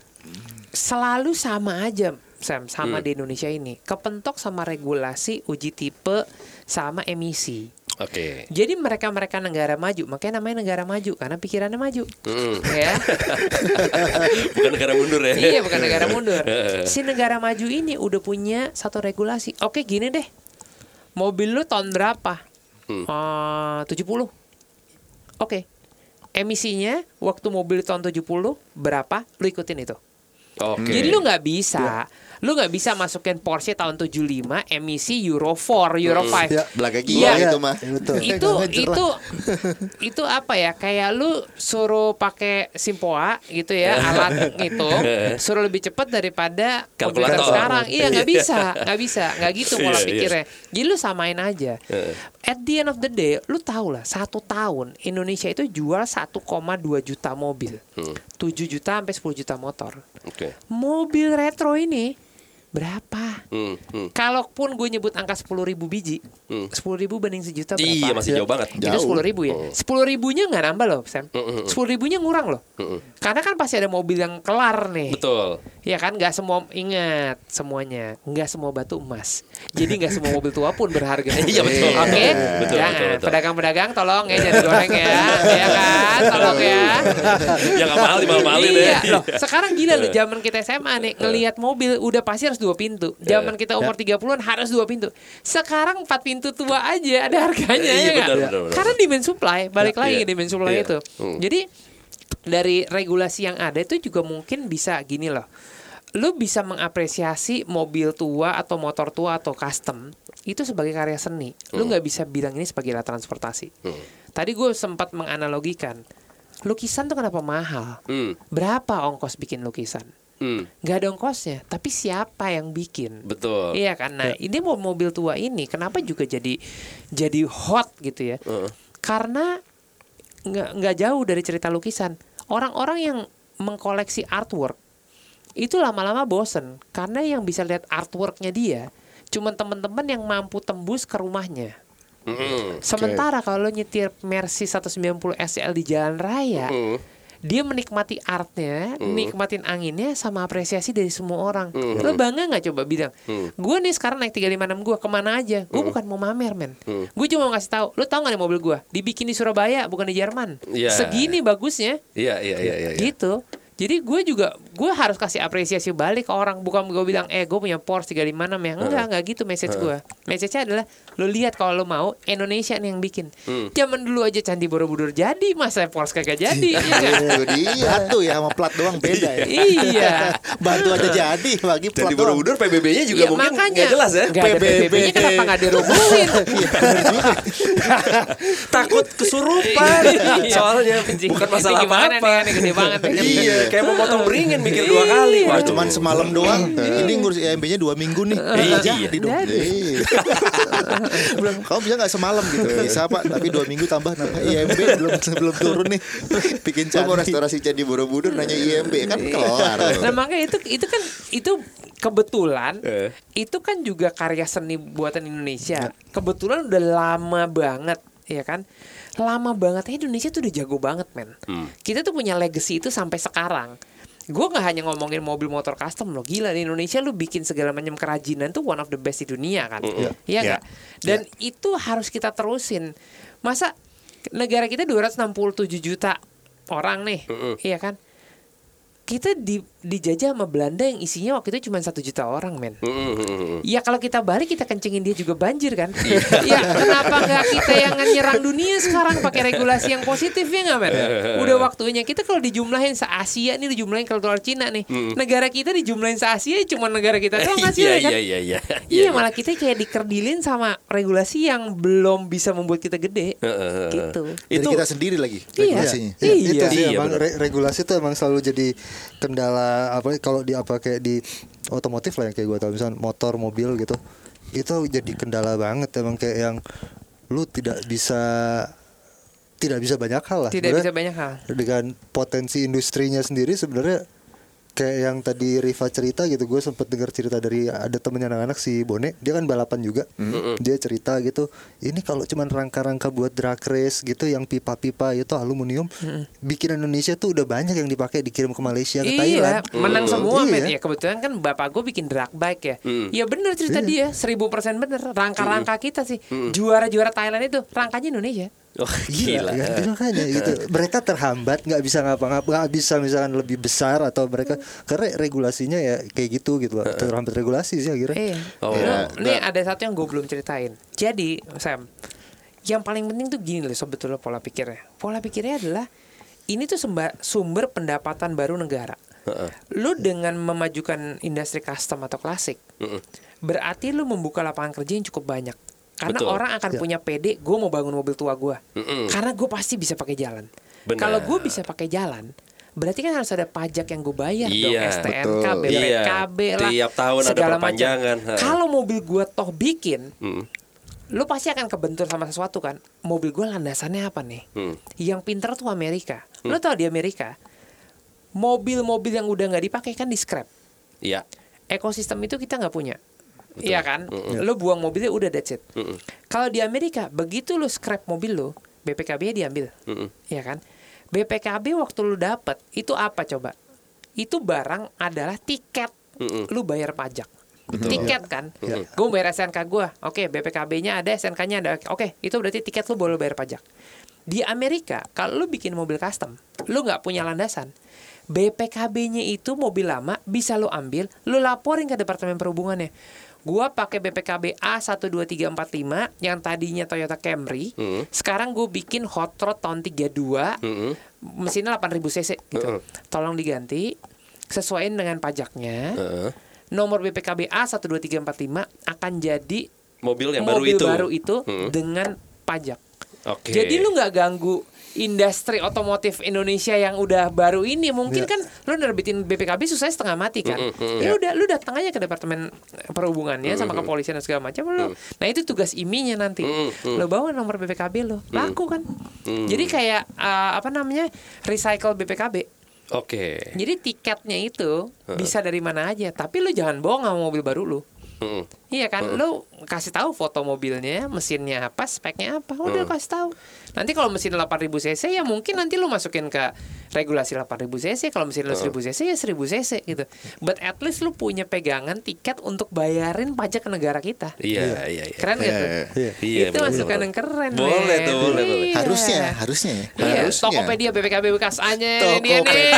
selalu sama aja Sam sama di Indonesia ini. Kepentok sama regulasi uji tipe sama emisi. Oke. Jadi mereka-mereka negara maju, makanya namanya negara maju karena pikirannya maju. Mm. Ya. Bukan negara mundur ya. iya, bukan negara mundur. Si negara maju ini udah punya satu regulasi. Oke, gini deh. Mobil lu tahun berapa? Hmm. Eh, 70. Oke. Emisinya waktu mobil tahun 70 berapa? Lu ikutin itu. Oke. Jadi lu nggak bisa, lu nggak bisa masukin Porsche tahun 75 emisi Euro 4, Euro 5. Ya. Belaga Iya. gila itu mah. Ya. Itu itu lah. itu apa ya? Kayak lu suruh pakai Simpoa gitu ya, alat ngitung, suruh lebih cepat daripada komputer Kalkulator. sekarang. Iya, nggak bisa, nggak bisa, nggak gitu pola Iya, iya. pikirnya. Jadi lu samain aja. At the end of the day, lu tau lah, satu tahun Indonesia itu jual 1,2 juta mobil, Hmm. 7 juta sampai 10 juta motor. Oke. Mobil retro ini berapa? Hmm, hmm. Kalaupun gue nyebut angka 10 ribu biji, Hmm. 10 ribu banding sejuta berapa? Iya masih jauh banget. Itu Jauh. sepuluh ribu ya. Sepuluh ribunya nggak nambah loh, Sam. Mm-mm. Sepuluh ribunya ngurang loh. Mm-mm. Karena kan pasti ada mobil yang kelar nih. Betul. Ya kan, nggak semua ingat semuanya, nggak semua batu emas. Jadi nggak semua mobil tua pun berharga. Iya, betul. Oke, Betul, jangan. betul, betul. Pedagang-pedagang tolong ya jangan digoreng ya, ya kan, tolong ya. Ya nggak mahal dimahal-mahalin ya. iya, loh. Sekarang gila loh zaman kita SMA nih ngelihat mobil udah pasti harus dua pintu. Zaman kita umur 30-an harus dua pintu. Sekarang empat pintu tua aja ada harganya Iya, ya nggak? benar, benar, benar. Karena demand supply, balik lagi Iya. ke demand supply Iya. itu. Hmm. Jadi dari regulasi yang ada itu juga mungkin bisa gini loh. Lu bisa mengapresiasi mobil tua atau motor tua atau custom itu sebagai karya seni. Lu nggak bisa bilang ini sebagai alat transportasi. Hmm. Tadi gue sempat menganalogikan lukisan tuh kenapa mahal? Hmm, Berapa ongkos bikin lukisan? Hmm. Nggak ada ongkosnya, tapi siapa yang bikin? Betul. Iya kan. Nah, ini mau mobil tua ini kenapa juga jadi jadi hot gitu ya? Heeh. Karena nggak nggak jauh dari cerita lukisan. Orang-orang yang mengkoleksi artwork itu lama-lama bosen karena yang bisa lihat artworknya dia cuman teman-teman yang mampu tembus ke rumahnya. Mm-mm. Sementara kalau lo nyetir Mercy 190 SL di jalan raya, Mm. Dia menikmati artnya, nikmatin anginnya sama apresiasi dari semua orang. Hmm. Lo bangga nggak coba bilang, Hmm. gue nih sekarang naik 356 gue ke mana aja? Gue bukan mau mamer men, Hmm. gue cuma mau ngasih tahu. Lo tau nggak nih mobil gue? Dibikin di Surabaya bukan di Jerman. Iya. Segini bagusnya, Iya iya iya iya. gitu. Jadi gue juga gue harus kasih apresiasi balik ke orang bukan gue bilang eh gue punya Porsche 356 ya enggak enggak gitu message gue message-nya adalah lo lihat kalau lo mau Indonesia nih yang bikin Hmm. zaman dulu aja Candi Borobudur jadi masa Porsche kagak jadi ya nggak? Itu dia. Batu ya sama plat doang beda ya. iya Batu aja jadi bagi plat di doang. Borobudur PBB-nya juga Iya, mungkin makanya nggak jelas ya. PBB. PBB-nya kenapa nggak dirumusin? Takut kesurupan. Iya. Soalnya bukan masalah gimana apa-apa. nih, ini gede banget. Iya, kayak mau potong beringin mikir dua kali. Wah, Waduh. cuman semalam doang. Ini ngurus IMB-nya dua minggu nih. Iya. Jadi. Iya. Bilang, Kamu bisa nggak semalam gitu? Bisa pak, tapi dua minggu tambah nambah IMB belum belum turun nih. Bikin mau cantik. restorasi Candi Borobudur nanya IMB kan kelar. Nah makanya itu itu kan itu kebetulan Eh. itu kan juga karya seni buatan Indonesia. Kebetulan udah lama banget, ya kan? Lama banget Eh, Indonesia tuh udah jago banget, men. Kita tuh punya legacy itu sampai sekarang. Gue nggak hanya ngomongin mobil motor custom loh, gila di Indonesia lu bikin segala macam kerajinan tuh one of the best di dunia kan, iya Iya. nggak? Dan itu harus kita terusin. Masa negara kita 267 juta orang nih, iya kan? Kita di, dijajah sama Belanda yang isinya waktu itu cuma satu juta orang, men. Mm-mm. Ya kalau kita balik kita kencengin dia juga banjir kan? ya kenapa nggak kita yang nyerang dunia sekarang pakai regulasi yang positif ya nggak men? Udah waktunya kita kalau dijumlahin se Asia nih dijumlahin kalau dolar Cina nih, negara kita dijumlahin se Asia cuma negara kita doang Iya hasilnya kan? iya iya iya. Iya malah kita kayak dikerdilin sama regulasi yang belum bisa membuat kita gede, Heeh. gitu. Dari Itu kita sendiri lagi Iya. regulasinya. Iya. Itu sih Iya, emang re- regulasi itu emang selalu jadi kendala apa kalau di apa kayak di otomotif lah yang kayak gue tahu misalnya motor mobil gitu itu jadi kendala banget emang kayak yang lu tidak bisa tidak bisa banyak hal lah. Tidak Sebenarnya bisa banyak hal. Dengan potensi industrinya sendiri sebenarnya kayak yang tadi Riva cerita gitu gue sempet dengar cerita dari ada temennya anak-anak si Bone dia kan balapan juga. Dia cerita gitu ini kalau cuman rangka-rangka buat drag race gitu yang pipa-pipa itu aluminium bikin Indonesia tuh udah banyak yang dipakai dikirim ke Malaysia ke Thailand. Iya, menang semua Iya. men. Ya kebetulan kan bapak gue bikin drag bike ya. Ya bener cerita dia, seribu persen bener. Rangka-rangka kita sih, juara-juara Thailand itu rangkanya Indonesia. Oh, gila. Gila, ya, makanya gitu. Mereka terhambat, nggak bisa ngapa-ngapa, nggak bisa misalkan lebih besar atau mereka karena regulasinya ya kayak gitu gitu loh. Terhambat regulasi sih akhirnya. Iya. Oh. Ya, nih ada satu yang gue belum ceritain. Jadi Sam, yang paling penting tuh gini loh sebetulnya pola pikirnya. Pola pikirnya adalah ini tuh semba- sumber pendapatan baru negara. Lu dengan memajukan industri custom atau klasik, berarti lu membuka lapangan kerja yang cukup banyak. Karena Betul. orang akan punya PD, gue mau bangun mobil tua gue. Karena gue pasti bisa pakai jalan. Kalau gue bisa pakai jalan, berarti kan harus ada pajak yang gue bayar dong, Iya, STNK, betul. BPKB Iya, lah. tiap tahun ada segala perpanjangan. Ha. Kalau mobil gue toh bikin, Mm. lu pasti akan kebentur sama sesuatu kan. Mobil gue landasannya apa nih? Hmm. Yang pinter tuh Amerika. Lu tau di Amerika, mobil-mobil yang udah nggak dipakai kan di scrap. Iya. Ekosistem itu kita nggak punya. Iya kan? Lu buang mobilnya udah that's it. Mm-mm. Kalau di Amerika, begitu lu scrap mobil lu, BPKB-nya diambil. Mm-mm. Iya kan? BPKB waktu lu dapet itu apa coba? Itu barang adalah tiket. Mm-mm. Lu bayar pajak. Tiket kan? Gue bayar SNK gue. Oke, BPKB-nya ada, SNK-nya ada. Oke, itu berarti tiket lu boleh bayar pajak. Di Amerika, kalau lu bikin mobil custom, lu nggak punya landasan. BPKB-nya itu mobil lama bisa lu ambil, lu laporin ke Departemen Perhubungannya. Gua pakai BPKB A12345 yang tadinya Toyota Camry, Hmm. sekarang gue bikin hot rod tahun 32, Mm-mm. mesinnya 8000 cc gitu. Heeh. Tolong diganti sesuaiin dengan pajaknya. Heeh. Nomor BPKB A12345 akan jadi Mobil yang baru mobil itu. baru itu Mm. dengan pajak. Oke. Jadi lu nggak ganggu industri otomotif Indonesia yang udah baru ini mungkin kan lu nerbitin BPKB susah setengah mati kan? Mm, mm, mm. ya udah lu datang aja ke departemen perhubungannya sama kepolisian dan segala macam lu nah itu tugas iminya nanti. Mm, mm. lu bawa nomor BPKB lu laku kan? Jadi kayak uh, apa namanya recycle BPKB Oke. jadi tiketnya itu bisa dari mana aja tapi lu jangan bohong sama mobil baru lu. Mm. Iya kan, lu kasih tahu foto mobilnya, mesinnya apa, speknya apa, udah kasih tahu. Nanti kalau mesin 8000 cc ya mungkin nanti lu masukin ke regulasi 8000 cc, kalau mesin lu 1000 cc ya 1000 cc gitu. But at least lu punya pegangan tiket untuk bayarin pajak ke negara kita. Iya, iya, iya. Keren gak tuh? Iya. Iya, Itu masukan yang keren. Boleh tuh, boleh, boleh. Iya. Harusnya, harusnya. ya. Iya. Tokopedia BPKB bekas A-nya Tokopedia. dia nih.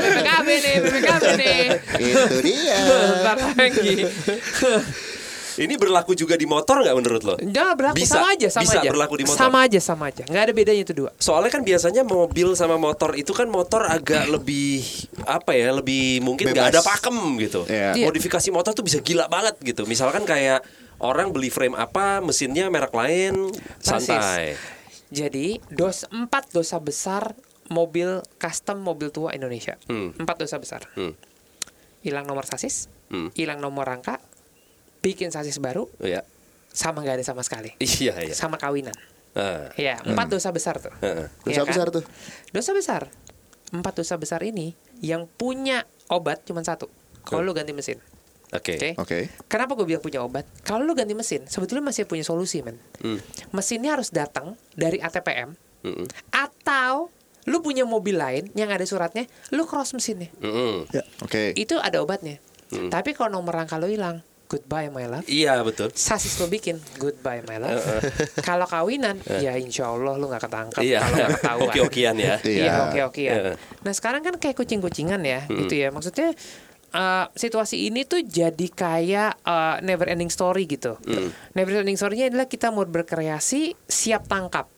BPKB nih, BPKB nih. Itu dia. Bentar lagi. Ini berlaku juga di motor nggak menurut lo? Jangan berlaku Bisa, sama aja, sama bisa aja. berlaku di motor. Sama aja, sama aja. Nggak ada bedanya itu dua. Soalnya kan biasanya mobil sama motor itu kan motor agak lebih apa ya, lebih mungkin nggak ada pakem gitu. Iya. Iya. Modifikasi motor tuh bisa gila banget gitu. Misalkan kayak orang beli frame apa, mesinnya merek lain, santai. Jadi, dos empat dosa besar mobil custom mobil tua Indonesia. Hmm. Empat dosa besar. Hmm. Hilang nomor sasis, Hmm. hilang nomor rangka, bikin sasis baru, Iya. sama nggak ada sama sekali. Iya, iya. Sama kawinan. Ah. Ya, empat dosa besar tuh. Heeh. Dosa Iya kan? besar tuh. Dosa besar. Empat dosa besar ini yang punya obat cuma satu. Kalau lu ganti mesin. Oke. Oke. Oke. Kenapa gue bilang punya obat? Kalau lu ganti mesin, sebetulnya masih punya solusi, men. Hmm. Mesinnya harus datang dari ATPM Mm-mm. atau lu punya mobil lain yang ada suratnya, lu cross mesinnya. Mm-mm. Oke. Itu ada obatnya. Tapi kalau nomor rangka lu hilang, goodbye my love. Iya betul. Sasis lu bikin, goodbye my love. kalau kawinan, ya insya Allah lu nggak ketangkep. Iya. Kalau nggak ketahuan. Oke-okean ya. Iya, Iya. oke oke ya. Iya. Nah sekarang kan kayak kucing-kucingan ya, gitu ya. Maksudnya uh, situasi ini tuh jadi kayak uh, never ending story gitu. Never ending story-nya adalah kita mau berkreasi siap tangkap,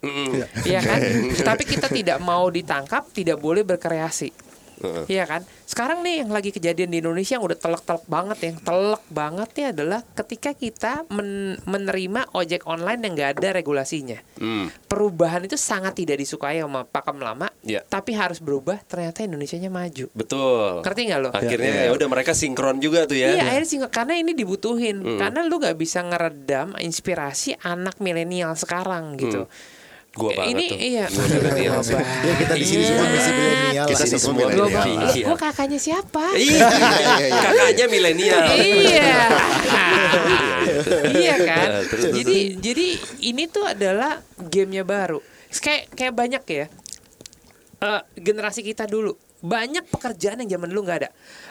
Mm-mm. ya kan? Tapi kita tidak mau ditangkap, tidak boleh berkreasi. Iya kan? Sekarang nih yang lagi kejadian di Indonesia yang udah telek-telek banget yang telek banget ya adalah ketika kita men- menerima ojek online yang nggak ada regulasinya. Hmm. Perubahan itu sangat tidak disukai sama pakem lama, Iya. tapi harus berubah. Ternyata Indonesianya maju. Betul. Ngerti nggak lo? Akhirnya ya udah mereka sinkron juga tuh ya. Iya, akhirnya sih karena ini dibutuhin. Hmm. Karena lu nggak bisa ngeredam inspirasi anak milenial sekarang gitu. Gua Eh, banget ini tuh. iya. Gua milenial. Ya kita di sini semua masih milenial Kita sini semua milenial. milenial. gua, kakaknya siapa? Iya, kakaknya milenial. iya. iya kan? Terus, jadi jadi ini tuh adalah gamenya baru. Kayak kayak banyak ya. eh, generasi kita dulu banyak pekerjaan yang zaman dulu nggak ada.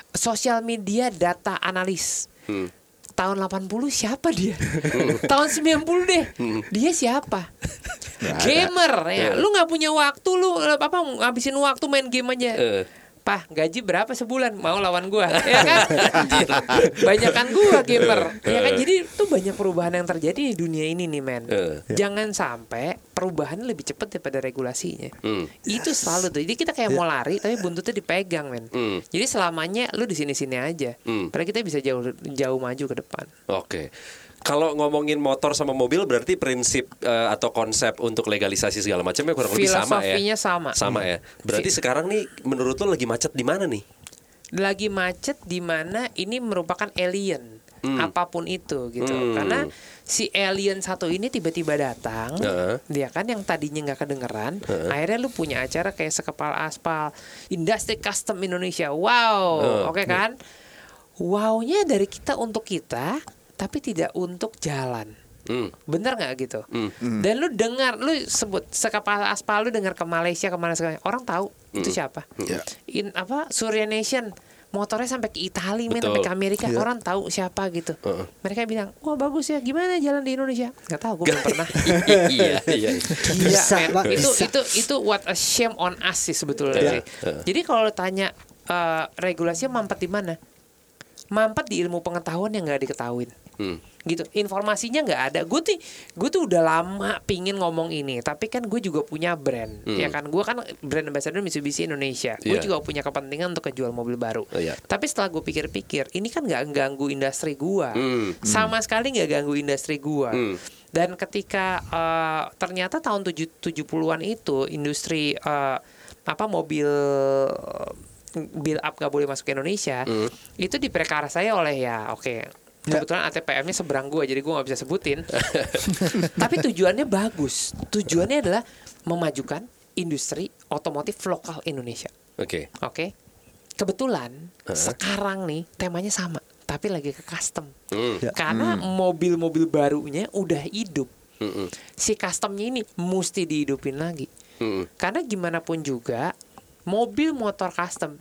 Sosial media data analis. Hmm. Tahun 80 siapa dia? Tahun 90 deh. Dia siapa? Gamer ya. Lu nggak punya waktu lu apa ngabisin waktu main game aja. Pah, gaji berapa sebulan? Mau lawan gua, ya kan? Banyakan gua gamer, ya kan? Jadi tuh banyak perubahan yang terjadi di dunia ini nih, men. Eh. Jangan sampai perubahan lebih cepat daripada regulasinya. Hmm. Itu selalu tuh. Jadi kita kayak mau lari, tapi buntutnya dipegang, men. Hmm. Jadi selamanya lu di sini-sini aja. Hmm. Padahal kita bisa jauh jauh maju ke depan. Oke. Kalau ngomongin motor sama mobil berarti prinsip eh, atau konsep untuk legalisasi segala macamnya kurang lebih sama ya. Filosofinya sama. Sama ya. Berarti Fi- sekarang nih menurut lo lagi macet di mana nih? lagi macet di mana ini merupakan alien Hmm. apa pun itu gitu Hmm. karena si alien satu ini tiba-tiba datang Heeh. dia kan yang tadinya nggak kedengeran akhirnya lu punya acara kayak sekepal aspal industri custom Indonesia wow Heeh. oke kan wownya dari kita untuk kita tapi tidak untuk jalan Hmm. bener nggak gitu Hmm. dan lu dengar lu sebut sekepal aspal lu dengar ke Malaysia ke mana segala orang tahu itu siapa Ya. in apa Surya Nation motornya sampai ke Italia men sampai ke Amerika orang tahu siapa gitu Heeh. mereka bilang wah bagus ya gimana jalan di Indonesia nggak tahu gue belum pernah iya, iya. Iya. Pak, itu itu itu what a shame on us sih sebetulnya Iya, sih. iya. Jadi kalau tanya eh, regulasinya mampet di mana? Mampet di ilmu pengetahuan yang nggak diketahuin. Hmm. Gitu. Informasinya nggak ada. Gue tuh gue tuh udah lama pingin ngomong ini, tapi kan gue juga punya brand. Hmm. Ya kan, gue kan brand ambassador Mitsubishi Indonesia. Gue Iya. juga punya kepentingan untuk kejual mobil baru. Oh, iya. Tapi setelah gue pikir-pikir, ini kan nggak ganggu industri gue. Hmm. Sama sekali nggak ganggu industri gue. Hmm. Dan ketika eh, ternyata tahun 7 70-an itu industri eh, apa mobil build up gak boleh masuk ke Indonesia Hmm. itu diprekarsai oleh ya oke kebetulan ATPM-nya seberang gue jadi gue nggak bisa sebutin tapi tujuannya bagus tujuannya adalah memajukan industri otomotif lokal Indonesia Oke. oke kebetulan Heeh. sekarang nih temanya sama tapi lagi ke custom Hmm. Ya. karena mobil-mobil barunya udah hidup Hmm. si customnya ini mesti dihidupin lagi Hmm. karena gimana pun juga mobil motor custom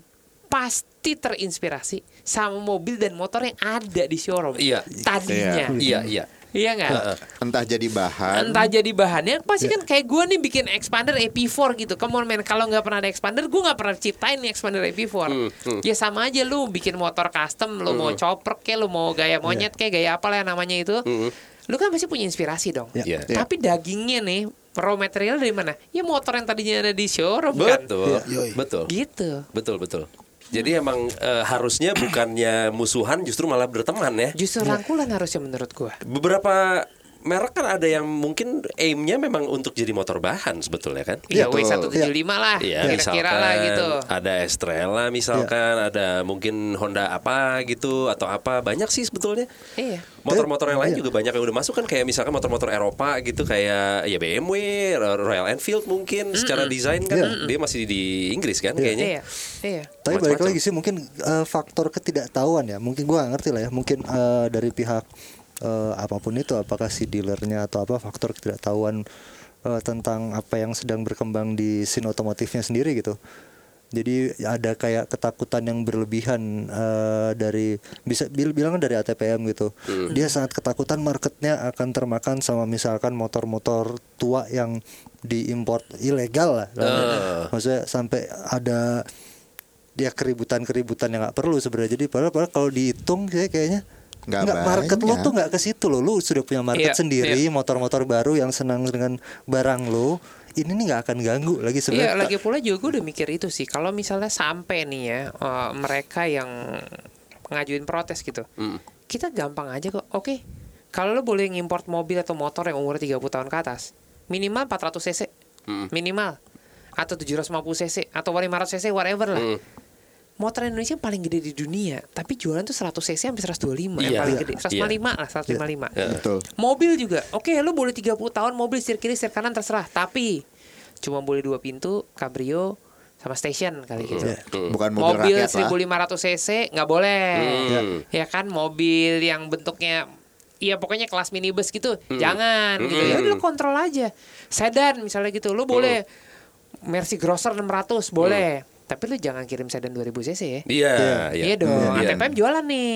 pasti terinspirasi sama mobil dan motor yang ada di showroom Iya. tadinya Iya, iya. iya nggak Entah jadi bahan. entah jadi bahannya pasti kan kayak gue nih bikin expander AP4 gitu come on man kalau nggak pernah ada expander gue nggak pernah ciptain nih expander AP4 Hmm, hmm. ya sama aja lu bikin motor custom lu mau chopper kayak lu mau gaya monyet kayak gaya apa lah namanya itu Hmm. lu kan pasti punya inspirasi dong Ya. Iya. tapi dagingnya nih raw material dari mana ya motor yang tadinya ada di showroom kan Betul. Betul. gitu Betul, betul. Jadi emang eh, harusnya bukannya musuhan justru malah berteman ya. justru rangkulan harusnya menurut gua Beberapa merek kan ada yang mungkin aimnya memang untuk jadi motor bahan sebetulnya kan. Iya Betul. W175 lah Iya, kira-kira misalkan lah gitu ada Estrella misalkan, ada mungkin Honda apa gitu atau apa banyak sih sebetulnya. iya Motor-motor yang lain Iya. juga banyak yang udah masuk kan kayak misalkan motor-motor Eropa gitu kayak ya BMW, Royal Enfield mungkin secara desain kan Iya. dia masih di Inggris kan kayaknya. iya iya Tapi balik lagi sih mungkin eh, faktor ketidaktahuan ya. Mungkin gua ngerti lah ya. Mungkin eh, dari pihak eh, apa pun itu apakah si dealernya atau apa faktor ketidaktahuan eh, tentang apa yang sedang berkembang di scene otomotifnya sendiri gitu. Jadi ada kayak ketakutan yang berlebihan eh, dari bisa bil- bilang dari ATPM gitu. Dia sangat ketakutan marketnya akan termakan sama misalkan motor-motor tua yang diimpor ilegal lah. Ah. Maksudnya sampai ada dia keributan-keributan yang nggak perlu sebenarnya. Jadi padahal, padahal kalau dihitung sih kayaknya Nggak nggak market lu banyak. tuh nggak ke situ loh. Lu sudah punya market Iya, sendiri, motor-motor baru yang senang dengan barang lu. ini nih nggak akan ganggu lagi Iya, sebenarnya. lagi pula juga gue udah mikir itu sih. Kalau misalnya sampai nih ya eh, mereka yang ngajuin protes gitu, kita gampang aja kok. Oke, kalau lo boleh ngimport mobil atau motor yang umurnya 30 tahun ke atas, minimal 400 cc, minimal, atau 750 cc, atau 500 cc, whatever lah. Motor Indonesia yang paling gede di dunia, tapi jualan tuh 100 cc sampai 125 yang Iya. paling gede, Iya. 155 lah, 155. Betul. Mobil juga. Oke, lu boleh 30 tahun mobil setir kiri, setir kanan terserah, tapi cuma boleh dua pintu, cabrio sama station kali gitu. Bukan mobil, Mobil, rakyat lah. 1500 cc nggak boleh. Ya kan mobil yang bentuknya Iya pokoknya kelas minibus gitu, jangan gitu ya. Udah lu kontrol aja. Sedan misalnya gitu, lu boleh Mercy Grosser 600 boleh. Tapi lu jangan kirim sedan 2000 cc ya. Iya, Iya dong, Iya. ATPM jualan nih,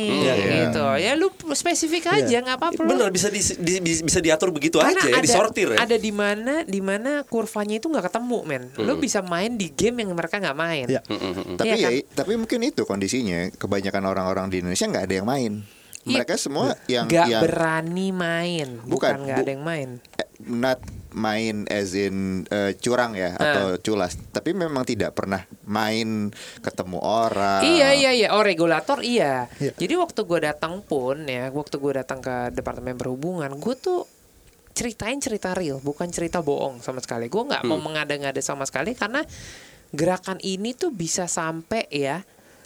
gitu. Ya lu spesifik aja, nggak apa-apa. lu. Bener bisa di, di- bi- bisa diatur begitu Karena aja ya, ada, disortir ya. Ada di mana di mana kurvanya itu nggak ketemu, men. Lu bisa main di game yang mereka nggak main. Iya. Tapi Iya ya, kan? tapi mungkin itu kondisinya. Kebanyakan orang-orang di Indonesia nggak ada yang main. Iya. Mereka semua yang Nggak yang berani main, Bukan, bukan nggak bu- ada yang main. eh, not main as in eh, curang ya atau culas, tapi memang tidak pernah main ketemu orang. Iya iya iya, oh regulator iya. Iya. Jadi waktu gue datang pun ya, waktu gue datang ke departemen perhubungan, gue tuh ceritain cerita real, bukan cerita bohong sama sekali. Gue nggak mau mengada-ngada sama sekali karena gerakan ini tuh bisa sampai ya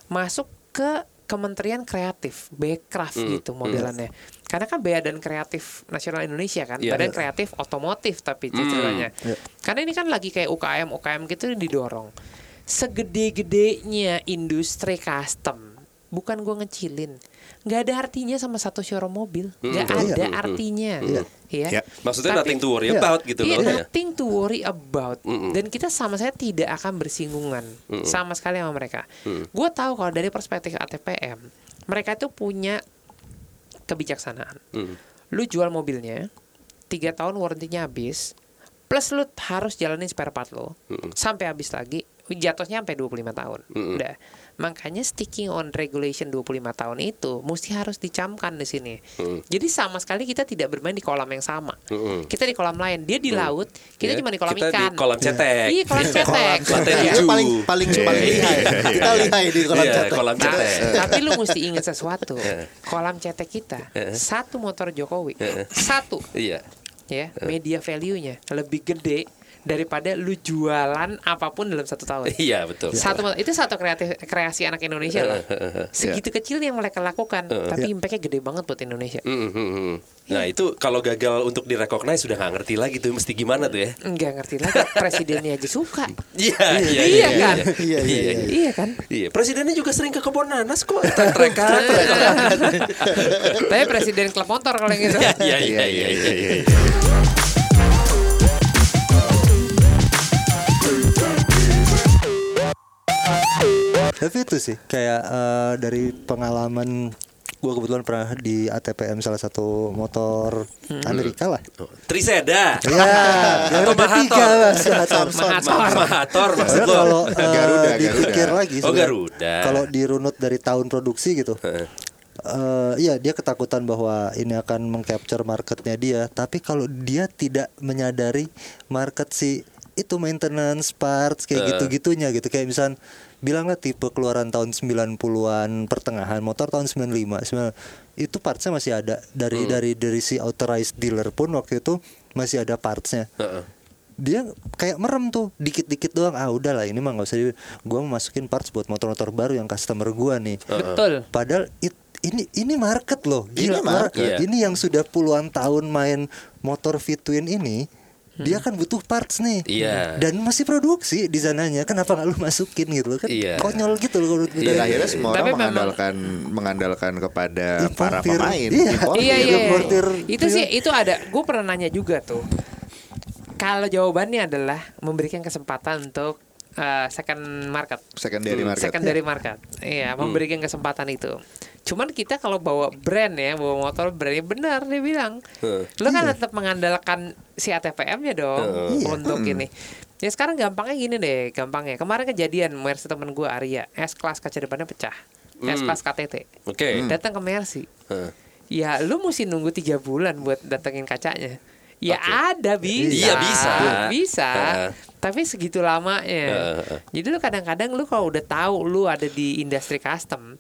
masuk ke Kementerian Kreatif, Bekraf gitu modelannya. Karena kan Badan Kreatif Nasional Indonesia kan, Iya. Badan Kreatif Otomotif tapi istilahnya. Karena ini kan lagi kayak UKM UKM gitu didorong. Segede-gedenya industri custom, bukan gua ngecilin. Nggak ada artinya sama satu showroom mobil, nggak ada artinya, ya. Ya. Maksudnya Tapi- nothing to worry Iya. about gitu Iya, loh. ya. nothing to worry about. Dan kita sama saya tidak akan bersinggungan sama sekali sama mereka. Gue tahu kalau dari perspektif ATPM, mereka itu punya kebijaksanaan. Mm. Lu jual mobilnya, tiga tahun warrantinya habis, plus lu harus jalanin spare part lo sampai habis lagi, jatuhnya sampai 25 tahun. Udah. Makanya sticking on regulation 25 tahun itu mesti harus dicamkan di sini. Jadi sama sekali kita tidak bermain di kolam yang sama. Kita di kolam lain, dia di laut, kita Ya, cuma di kolam kita ikan. di kolam cetek. Iya, kolam cetek. Lantai Iya. tujuh. paling paling paling lihai. Kita lihai di kolam Iya, cetek. kolam Nah, cetek. tapi lu mesti ingat sesuatu. Kolam cetek kita satu motor Jokowi, satu Iya. ya media value-nya lebih gede daripada lu jualan apa pun dalam satu tahun. Iya, betul. Satu itu satu kreatif kreasi anak Indonesia lah. Segitu kecil yang mereka lakukan, tapi impactnya gede banget buat Indonesia. Mm, mm, mm. Nah itu kalau gagal untuk direcognize sudah nggak ngerti lagi tuh mesti gimana tuh ya? Enggak ngerti lagi, presidennya aja suka. Iya, iya, Iya kan? Iya, iya, iya. Iya kan? Iya, presidennya juga sering ke kebun nanas kok. Trek-trekan. Tapi presiden klub motor kalau yang gitu. Iya, iya, iya, iya, Tapi itu sih kayak eh, dari pengalaman gue kebetulan pernah di ATPM salah satu motor Amerika lah. Triseda. Ya, Atau. Mahathor. Mahathor maksud Karena lo. kalau eh, Garuda, dipikir Garuda. lagi Oh, Garuda. Kalau dirunut dari tahun produksi gitu. eh iya dia ketakutan bahwa ini akan mengcapture marketnya dia tapi kalau dia tidak menyadari market si itu maintenance parts kayak gitu-gitunya gitu kayak misal bilanglah tipe keluaran tahun 90-an pertengahan motor tahun 95 sembilan- itu partsnya masih ada. Dari dari dari si authorized dealer pun waktu itu masih ada partsnya. Heeh. dia kayak merem tuh dikit-dikit doang. Ah udahlah ini mah nggak usah di- gua mau masukin parts buat motor-motor baru yang customer gua nih. Betul. padahal it- ini ini market loh. Ini gila market. Iya. ini yang sudah puluhan tahun main motor V-twin ini dia kan butuh parts nih Iya. dan masih produksi di sananya kenapa nggak lu masukin gitu kan Iya. konyol gitu loh menurut gue. Dan akhirnya semua Tapi orang memang- mengandalkan mengandalkan kepada para Importir. pemain. Iya. Importir. Iya iya. Importir Itu sih itu ada. Gue pernah nanya juga tuh. Kalau jawabannya adalah memberikan kesempatan untuk uh, second market, Secondary market. secondary market. Iya, memberikan kesempatan itu. Cuman kita kalau bawa brand ya, bawa motor brandnya benar dia bilang. Lo kan tetap mengandalkan si ATPM-nya dong untuk ini. Ya sekarang gampangnya gini deh, gampangnya. Kemarin kejadian Mercy temen gue Arya, S kelas kaca depannya pecah. S kelas KTT. Oke. Datang ke Mercy. Heeh. Ya lu mesti nunggu tiga bulan buat datengin kacanya Ya ada bisa. Iya, bisa. Bisa. Heeh. Tapi segitu lamanya. Heeh. Jadi lu kadang-kadang lu kalau udah tahu lu ada di industri custom.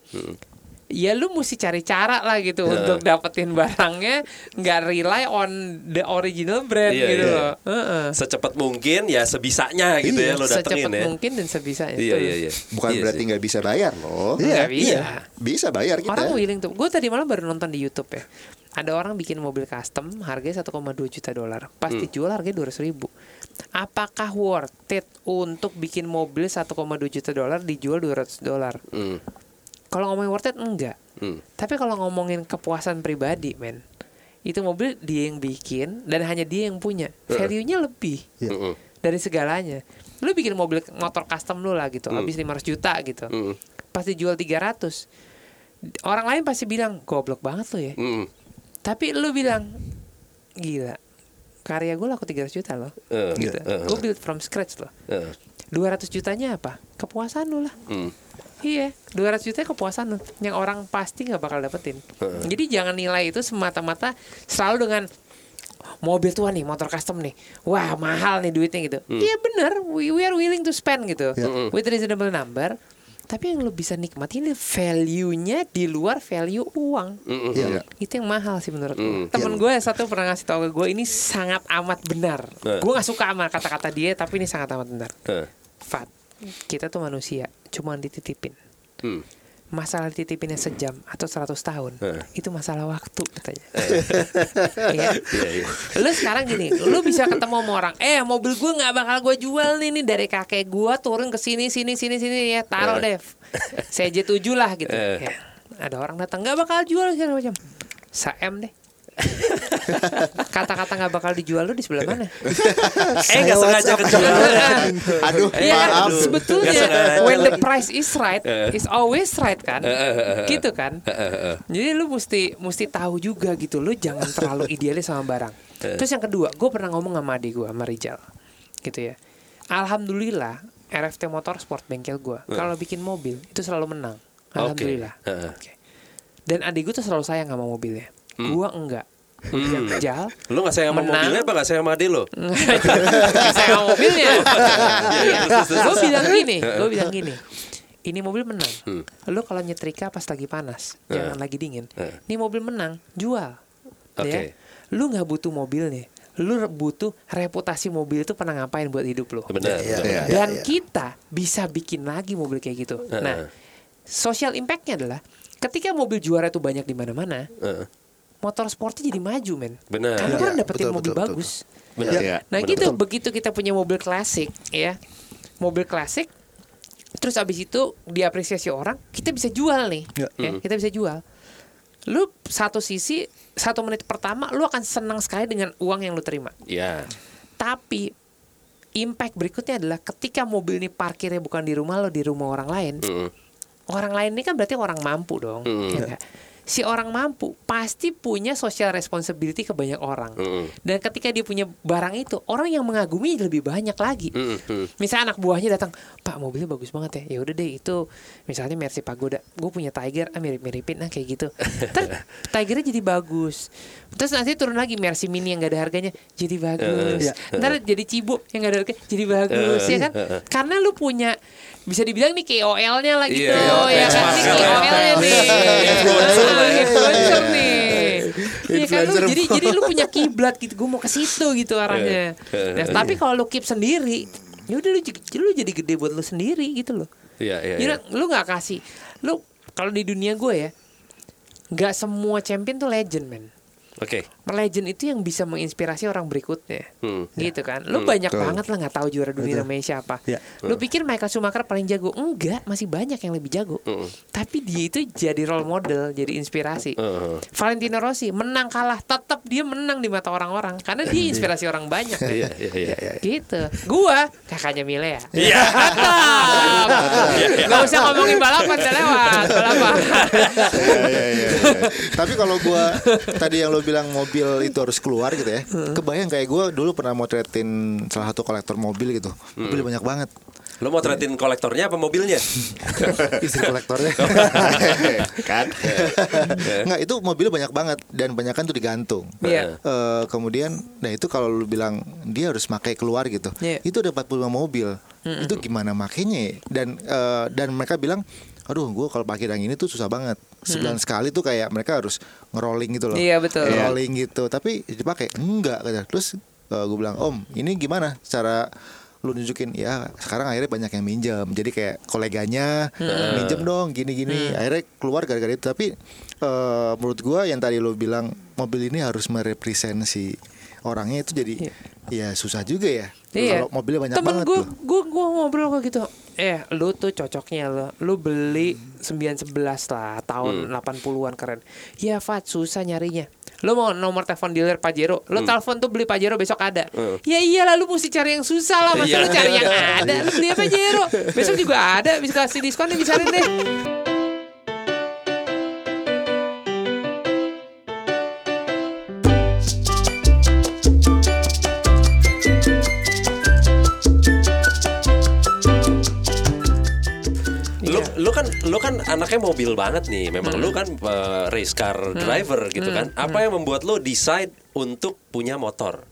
Ya lu mesti cari cara lah gitu untuk dapetin barangnya nggak rely on the original brand Iya, gitu iya. loh. Heeh. Secepat mungkin ya sebisanya gitu ya lo datengin Secepat ya. mungkin dan sebisanya. Iya iya iya. Bukan Iya berarti nggak bisa bayar loh. Iya, bisa. Bisa bayar kita. Orang willing tuh. Gue tadi malam baru nonton di YouTube ya. Ada orang bikin mobil custom harganya 1,2 juta dolar. Pas Hmm. dijual harganya 200 ribu. Apakah worth it untuk bikin mobil 1,2 juta dolar dijual 200 dolar? Hmm. Kalau ngomongin worth it enggak. Hmm. Tapi kalau ngomongin kepuasan pribadi, men. Itu mobil dia yang bikin dan hanya dia yang punya. Value-nya lebih Mm-mm. dari segalanya. Lu bikin mobil motor custom lu lah gitu, habis 500 juta gitu. Mm-mm. Pas dijual 300. Orang lain pasti bilang, "Goblok banget lu ya." Mm-mm. Tapi lu bilang, "Gila. Karya gue laku 300 juta loh." Eh, gitu. eh, Gue build from scratch loh. eh. 200 jutanya apa? Kepuasan lu lah. Mm. Iya, 200 juta kepuasan yang orang pasti nggak bakal dapetin. Jadi jangan nilai itu semata-mata selalu dengan mobil tua nih, motor custom nih. Wah, mahal nih duitnya gitu. Iya bener, we, we are willing to spend gitu. With reasonable number. Tapi yang lu bisa nikmatin ini value-nya di luar value uang. Mm-mm. Iya. Itu yang mahal sih menurut gue. Mm. Temen gue satu pernah ngasih tau ke gue ini sangat amat benar. Eh. Gue gak suka sama kata-kata dia, tapi ini sangat amat benar. Eh. Fat, kita tuh manusia, cuma dititipin. Hmm. Masalah dititipinnya sejam atau 100 tahun, Eh. itu masalah waktu katanya. Iya. Iya iya. Lu sekarang gini, lu bisa ketemu sama orang, eh mobil gue nggak bakal gue jual nih nih dari kakek gue turun ke sini sini sini sini ya taruh Eh. deh, CJ 7 lah gitu. Eh. Ya. Ada orang datang nggak bakal jual segala macam, saem deh. Kata-kata nggak bakal dijual lu di sebelah mana? Eh nggak sengaja kejual. Aduh, kan maaf. Sebetulnya when the price is right, Eh. is always right kan, Eh, eh, gitu kan. Jadi lu mesti mesti tahu juga gitu, lu jangan terlalu idealis sama barang. Terus yang kedua, gue pernah ngomong sama adik gue, sama Rijal, gitu ya. Alhamdulillah, RFT Motorsport bengkel gue, kalau bikin mobil itu selalu menang. Alhamdulillah. Oke. Dan adik gue tuh selalu sayang sama mobilnya. Hmm. Gua enggak. Yang Rijal Lu nggak sayang sama Menang. mobilnya apa nggak sayang sama ade lo? saya sama mobilnya. Iya, terus, gue bilang gini, gue bilang gini. Ini mobil menang. Hmm. Lu kalau nyetrika pas lagi panas, jangan lagi dingin. Eh. Ini mobil menang, jual. Oke. Ya. Lu nggak butuh mobilnya. Lu butuh reputasi mobil itu pernah ngapain buat hidup lu. Benar. Iya, benar. iya. Dan kita bisa bikin lagi mobil kayak gitu. Heeh. Nah, social impact-nya adalah ketika mobil juara itu banyak di mana-mana, Heeh. Motor sportnya jadi maju, men. Benar. Karena Iya, orang dapetin betul, mobil betul, betul. bagus. Benar. Iya. Nah Benar. gitu begitu kita punya mobil klasik ya mobil klasik terus abis itu diapresiasi orang kita bisa jual nih Ya. ya, kita bisa jual lu satu sisi satu menit pertama lu akan senang sekali dengan uang yang lu terima Iya. tapi impact berikutnya adalah ketika mobil ini parkirnya bukan di rumah lo di rumah orang lain Mm-mm. orang lain ini kan berarti orang mampu dong Mm. ya? Si orang mampu pasti punya social responsibility ke banyak orang Mm-mm. dan ketika dia punya barang itu orang yang mengagumi lebih banyak lagi Mm-mm. Mm. misalnya anak buahnya datang pak mobilnya bagus banget ya ya udah deh itu misalnya Mercy Pagoda gue punya Tiger ah mirip miripin nah kayak gitu terus Tigernya jadi bagus terus nanti turun lagi Mercy Mini yang gak ada harganya jadi bagus Iya. ntar jadi Cibo yang gak ada harganya jadi bagus ya kan karena lu punya bisa dibilang nih KOL-nya lah gitu Iya, ya kan. KOL-nya nih Influencer ya. influencer nih Iya kan lu jadi jadi lu punya kiblat gitu gue mau ke situ gitu arahnya Iya. Nah, tapi kalau lu keep sendiri ya udah lu, lu jadi gede buat lu sendiri gitu loh Iya iya. Jadi iya. lu nggak kasih lu kalau di dunia gue ya nggak semua champion tuh legend men Oke. Legend itu yang bisa menginspirasi orang berikutnya. Hmm. gitu kan? Lu banyak Betul. banget lah nggak tahu juara dunia namanya siapa. Ya. lu pikir Michael Schumacher paling jago? Enggak masih banyak yang lebih jago. Mm. tapi dia itu jadi role model jadi inspirasi. Heeh. Valentino Rossi menang kalah tetap dia menang di mata orang-orang. Karena dia inspirasi orang banyak. Iya iya iya. gitu. Gua kakaknya Mile ya? Iya. Gak usah ngomongin balapan udah lewat. Balapan. Iya, iya, iya, iya. Tapi kalau gua tadi yang lo bilang mobil itu harus keluar gitu ya. Kebayang kayak gua dulu pernah motretin salah satu kolektor mobil gitu. Mobil banyak banget. Lo mau tretin kolektornya apa mobilnya? istri kolektornya kan nggak itu mobilnya banyak banget dan banyak kan tuh digantung Iya. Eh, kemudian nah itu kalau lu bilang dia harus pakai keluar gitu Iya. itu ada 45 mobil itu gimana makainya ya? dan eh, dan mereka bilang aduh gue kalau pakai yang ini tuh susah banget. Sebulan sekali tuh kayak mereka harus ngerolling gitu loh. Iya, betul. ngerolling gitu. Tapi dipakai? Enggak kata terus gue bilang om ini gimana cara lu nunjukin? Ya sekarang akhirnya banyak yang minjem. Jadi kayak koleganya minjem dong gini gini akhirnya keluar gara-gara itu. Tapi eh, menurut gua yang tadi lu bilang mobil ini harus merepresent si orangnya itu jadi ya susah juga ya. Iya. kalau mobilnya banyak Temen banget gue, tuh. gue, gue ngobrol kayak gitu. Eh, lu tuh cocoknya lo, lu beli 911 lah tahun 80-an keren. Ya, Fat, susah nyarinya. Lu mau nomor telepon dealer Pajero, lu telepon tuh beli Pajero besok ada. Ya iyalah lu mesti cari yang susah lah, masa Iya. lu cari yang ada, lu beli Pajero. Besok juga ada, bisa kasih diskon bisa deh. Lu kan lu kan anaknya mobil banget nih. Memang lu kan eh, race car driver gitu kan. Apa yang membuat lu decide untuk punya motor?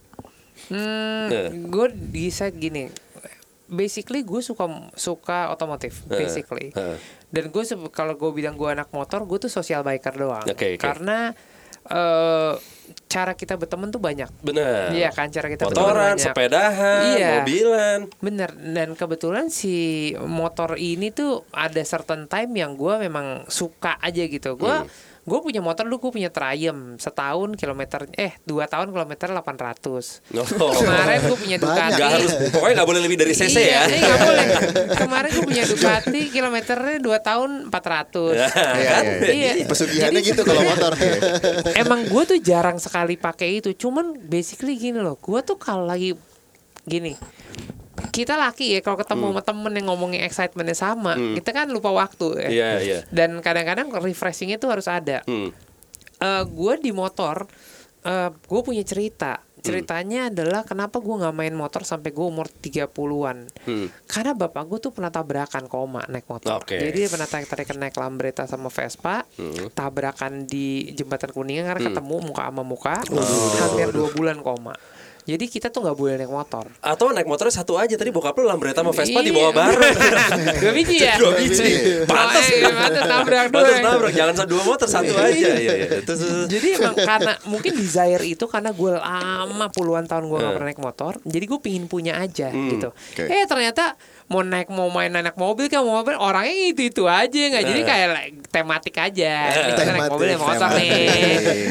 Hmm, Nah. gue decide gini. Basically gue suka suka otomotif, Eh, basically. eh. Dan gue kalau gue bilang gue anak motor, gue tuh social biker doang. Oke, oke. Karena eh, cara kita berteman tuh banyak. Benar. Iya kan cara kita berteman Motoran, banyak. sepedahan, Iya. mobilan. Bener dan kebetulan si motor ini tuh ada certain time yang gue memang suka aja gitu. Gue Hmm. Gue punya motor dulu gue punya Triumph setahun kilometer eh dua tahun kilometer 800 Oh. Kemarin gue punya Ducati. Nggak harus, pokoknya nggak boleh lebih dari cc iya, ya. eh, nggak boleh. Kemarin gue punya Ducati kilometernya 2 tahun 400. Iya, iya, Iya. iya. Pesugihannya Jadi gitu kalau motor. Emang gue tuh jarang sekali pakai itu. Cuman basically gini loh. Gue tuh kalau lagi gini. Kita laki ya kalau ketemu Hmm. sama temen yang ngomongin excitementnya sama, kita kan lupa waktu ya. Iya, iya. Dan kadang-kadang refreshingnya tuh harus ada. Hmm. gue di motor, gue punya cerita. Hmm. Ceritanya adalah kenapa gue nggak main motor sampai gue umur 30-an. Hmm. Karena bapak gue tuh pernah tabrakan koma naik motor. Oke. Jadi dia pernah tarik-tarikan naik Lambretta sama Vespa, Hmm. tabrakan di jembatan Kuningan karena ketemu muka sama muka, hampir dua bulan koma. Jadi kita tuh nggak boleh naik motor. Atau naik motornya satu aja tadi bokap lu Lambretta sama Vespa Iya. dibawa bareng. Dua biji ya? Dua biji. Pantas. Oh, iya, pantas nabrak dua. Pantas nabrak. Jangan sa- dua motor satu aja. Iya, iya. Jadi emang karena mungkin desire itu karena gue lama puluhan tahun gue gak pernah naik motor, jadi gue pingin punya aja gitu. oke. Eh ternyata mau naik mau main naik mobil kan mau mobil orangnya itu itu aja nggak. Jadi kayak like, tematik aja. Kita naik Tematik, mobil naik motor nih,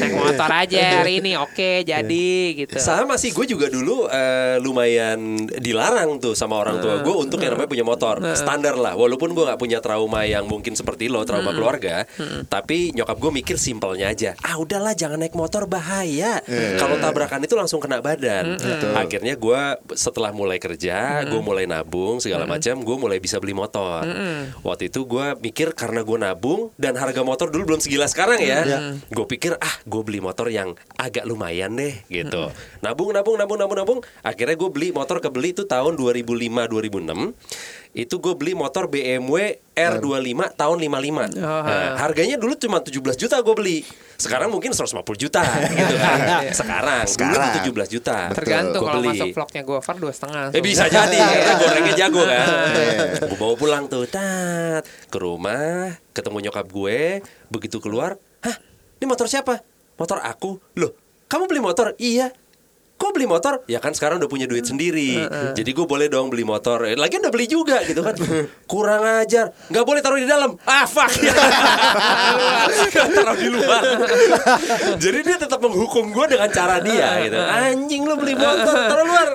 naik motor aja hari ini oke jadi gitu. Sama sih, gue juga dulu eh, lumayan dilarang tuh sama orang tua gue untuk yang namanya punya motor. Standar lah. Walaupun gue nggak punya trauma yang mungkin seperti lo, trauma keluarga, tapi nyokap gue mikir simpelnya aja. Ah udahlah, jangan naik motor bahaya. Kalau tabrakan itu langsung kena badan. Akhirnya gue setelah mulai kerja, gue mulai nabung segala macam, gue mulai bisa beli motor. Waktu itu gue mikir karena gue nabung dan harga motor dulu belum segila sekarang ya, gue pikir ah gue beli motor yang agak lumayan deh gitu. Nabung, nabung, nabung, nabung, nabung. Akhirnya gue beli motor kebeli itu tahun 2005-2006. Itu gue beli motor BMW R25 tahun 55. Nah, harganya dulu cuma 17 juta gue beli. Sekarang mungkin 150 juta gitu kan. Sekarang, Sekarang. dulu 17 juta. Tergantung kalau beli. masuk vlognya gue Far dua setengah. Eh bisa jadi karena gorengnya jago kan. gue bawa pulang tuh, tat ke rumah, ketemu nyokap gue, begitu keluar, hah, ini motor siapa? Motor aku. Loh, kamu beli motor? Iya. Kok beli motor? Ya kan sekarang udah punya duit sendiri. Jadi gue boleh dong beli motor. Eh, Lagian udah beli juga gitu kan. Kurang ajar. Nggak boleh taruh di dalam. Ah fuck. taruh di luar. Jadi dia tetap menghukum gue dengan cara dia gitu. Anjing lu beli motor, taruh luar.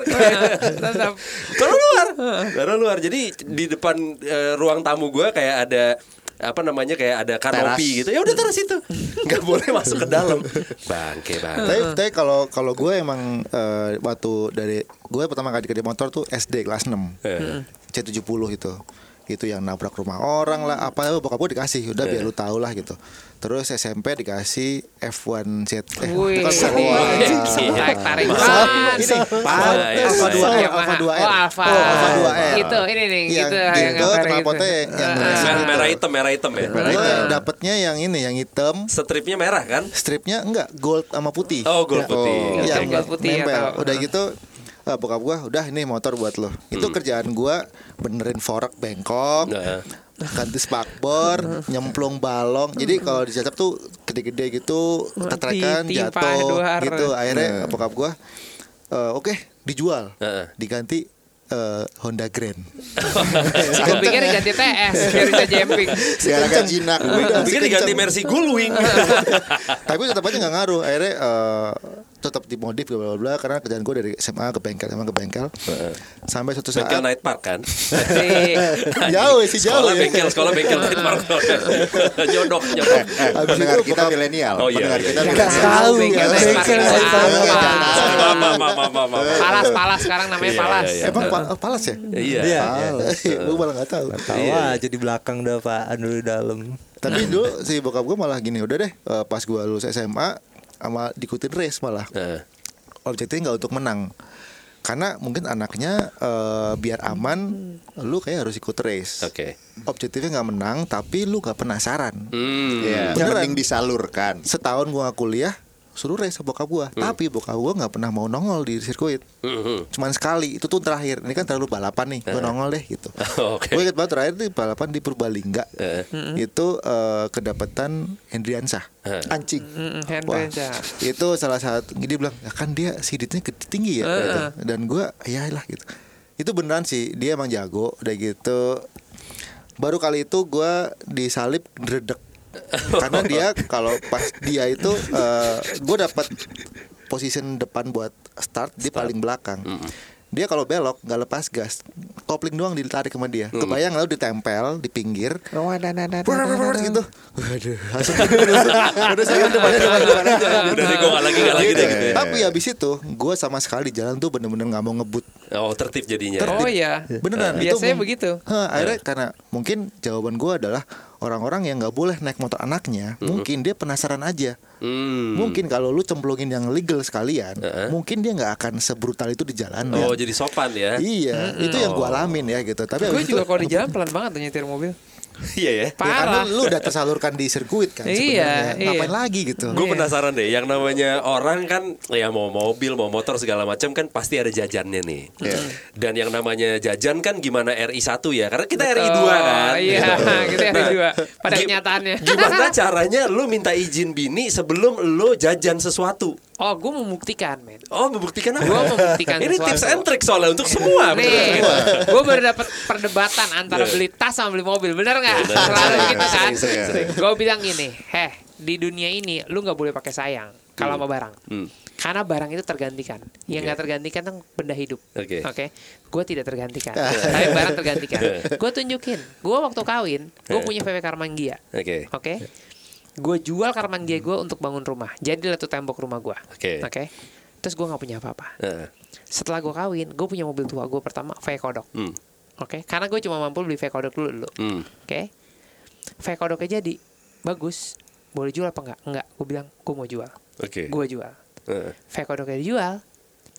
Taruh luar. Taruh luar. Jadi di depan eh, ruang tamu gue kayak ada apa namanya kayak ada kanopi gitu. Ya udah taruh situ. Nggak boleh masuk ke dalam. Bangke tapi banget. tapi kalau kalau gue emang eh, waktu dari gue pertama kali kerja motor tuh SD kelas 6 Eh. C70 itu itu yang nabrak rumah orang lah apa bokap gue dikasih udah biar lu tahu lah gitu terus SMP dikasih F1 Z eh, Wih, bukan F1. Iya. tarik tarik Mas, ban. ini Pak, Iya, Alfa iya. 2R, Yamaha. Alfa 2R. Oh, Alfa. Oh, Alfa 2R. Itu, ini nih, yang gitu, gitu, yang knalpotnya gitu. yang, Merah, gitu. merah hitam, merah hitam ya. Gue dapetnya yang ini yang hitam Stripnya merah kan? stripnya enggak gold sama putih Oh, gold putih. Oke, yang gold putih, ya, udah gitu ah, bokap gua udah ini motor buat lo itu Hmm. kerjaan gua benerin fork bengkok Nah. ganti spakbor nyemplung balong jadi kalau dicacap tuh gede-gede gitu tetrekan jatuh gitu akhirnya bokap gua eh, oke dijual Heeh. diganti eh, Honda Grand Gue pikir ganti TS biar bisa jumping. Gara-gara jinak. Gue pikir diganti. Mercy Gullwing. tapi tetap aja nggak ngaruh akhirnya eh, tetap dimodif bla bla bla karena kerjaan gue dari SMA ke bengkel SMA ke bengkel sampai suatu saat Bengkel Night Park kan? Jauh sih jauh Sekolah ya bengkel, sekolah bengkel Night Park. nyodok, nyodok. Eh, Habis pendengar itu kita milenial. Oh, iya, iya, kita iya. milenial. Tahu bengkel Night Park. Palas, palas sekarang namanya Iya, palas. iya, iya. emang oh, palas ya Iya. Iya. gue malah nggak tahu Tahu Iya. aja di belakang udah dulu di dalam. tapi dulu si bokap gue malah gini udah deh eh, pas gue lulus SMA sama diikutin race malah Nah, objektifnya nggak untuk menang karena mungkin anaknya eh, biar aman lu kayak harus ikut race Oke. objektifnya nggak menang tapi lu nggak penasaran Hmm. Iya, Beneran. mending disalurkan. setahun gua kuliah suruh race sama bokap gua. Tapi bokap gua nggak pernah mau nongol di sirkuit. Mhm. cuman sekali itu tuh terakhir. Ini kan terlalu balapan nih gua nongol deh gitu. Oke. gue inget banget terakhir di balapan di Purbalingga. Eh. itu eh, kedapatan Hendriansah. Ancing. Mm, Wah, Hendra. itu salah satu dia bilang ya kan dia siditnya tinggi ya gitu. dan gua ya lah gitu. Itu beneran sih dia emang jago udah gitu. Baru kali itu gua disalip dredek karena dia kalau pas dia itu eh gue dapat position depan buat start dia paling belakang. Dia kalau belok nggak lepas gas. Kopling doang ditarik sama dia. Kebayang lalu ditempel di pinggir. Gitu. Waduh udah saya udah aja Udah gue gak lagi, gak lagi deh gitu ya. tapi habis itu gue sama sekali jalan tuh bener-bener nggak mau ngebut. Oh, tertib jadinya. Oh iya. beneran itu Biasanya begitu. Akhirnya karena mungkin jawaban gue adalah orang-orang yang nggak boleh naik motor anaknya mungkin dia penasaran aja Hmm. mungkin kalau lu cemplungin yang legal sekalian Heeh. mungkin dia nggak akan sebrutal itu di jalan Oh, jadi sopan ya. iya itu yang gue alamin ya gitu tapi Gue juga itu- kalau di jalan pelan banget nyetir mobil. Iya ya. ya karena Parah. lu udah tersalurkan di sirkuit kan Iya, sebenarnya ngapain iya. lagi gitu Gue penasaran deh, yang namanya orang kan ya mau mobil, mau motor segala macam kan pasti ada jajannya nih. Dan yang namanya jajan kan gimana RI 1 ya? Karena kita RI 2 kan. Iya, kita RI 2 pada kenyataannya. Gimana caranya lu minta izin bini sebelum lu jajan sesuatu? Oh, gue membuktikan, men. Oh, membuktikan apa? Gua membuktikan Ini sesuatu. tips and trick soalnya untuk semua. Nih, semua. gue baru dapat perdebatan antara beli tas sama beli mobil, bener nggak? Bener. Selalu gitu kan. Gue bilang gini, heh, di dunia ini lu nggak boleh pakai sayang kalau sama barang. Hmm. Karena barang itu tergantikan. Yang nggak tergantikan tuh benda hidup. Oke. Gue tidak tergantikan. Tapi barang tergantikan. Gue tunjukin. Gue waktu kawin, gue punya VW Karmangia. Oke. Oke. Gue jual Karmangia gue untuk bangun rumah. Jadi lah tuh tembok rumah gue. Oke. Oke. Terus gue nggak punya apa-apa. Heeh. Setelah gue kawin, gue punya mobil tua gue pertama V Kodok. Hmm. Oke, karena gue cuma mampu beli V Kodok dulu dulu. Hmm. Oke, V Kodoknya jadi bagus. Boleh jual apa enggak? Enggak. Gue bilang gue mau jual. Oke. Gue jual. Heeh. V Kodoknya dijual,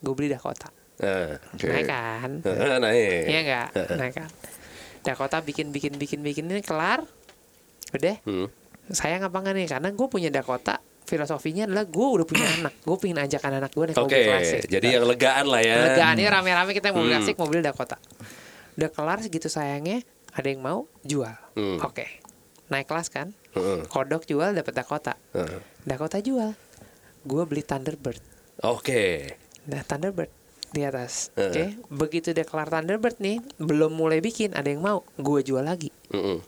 gue beli Dakota. Heeh. Naik kan? Heeh, Naik. Iya enggak? Naik kan? Dakota bikin bikin bikin bikin ini kelar. Udah. Hmm. Sayang apa enggak nih? Karena gue punya Dakota. Filosofinya adalah gue udah punya anak. Gue pengen ajak anak gue naik Oke, mobil klasik. jadi yang legaan lah ya. Legaannya rame-rame kita mobil Hmm. klasik, mobil Dakota. Udah kelar segitu sayangnya, ada yang mau jual. Hmm. Oke. Naik kelas kan? Heeh. Kodok jual dapat Dakota. Heeh. Dakota jual. Gue beli Thunderbird. Oke. Nah, Thunderbird di atas. Heeh. Oke. Begitu dia kelar Thunderbird nih, belum mulai bikin, ada yang mau, gue jual lagi. Mm-mm.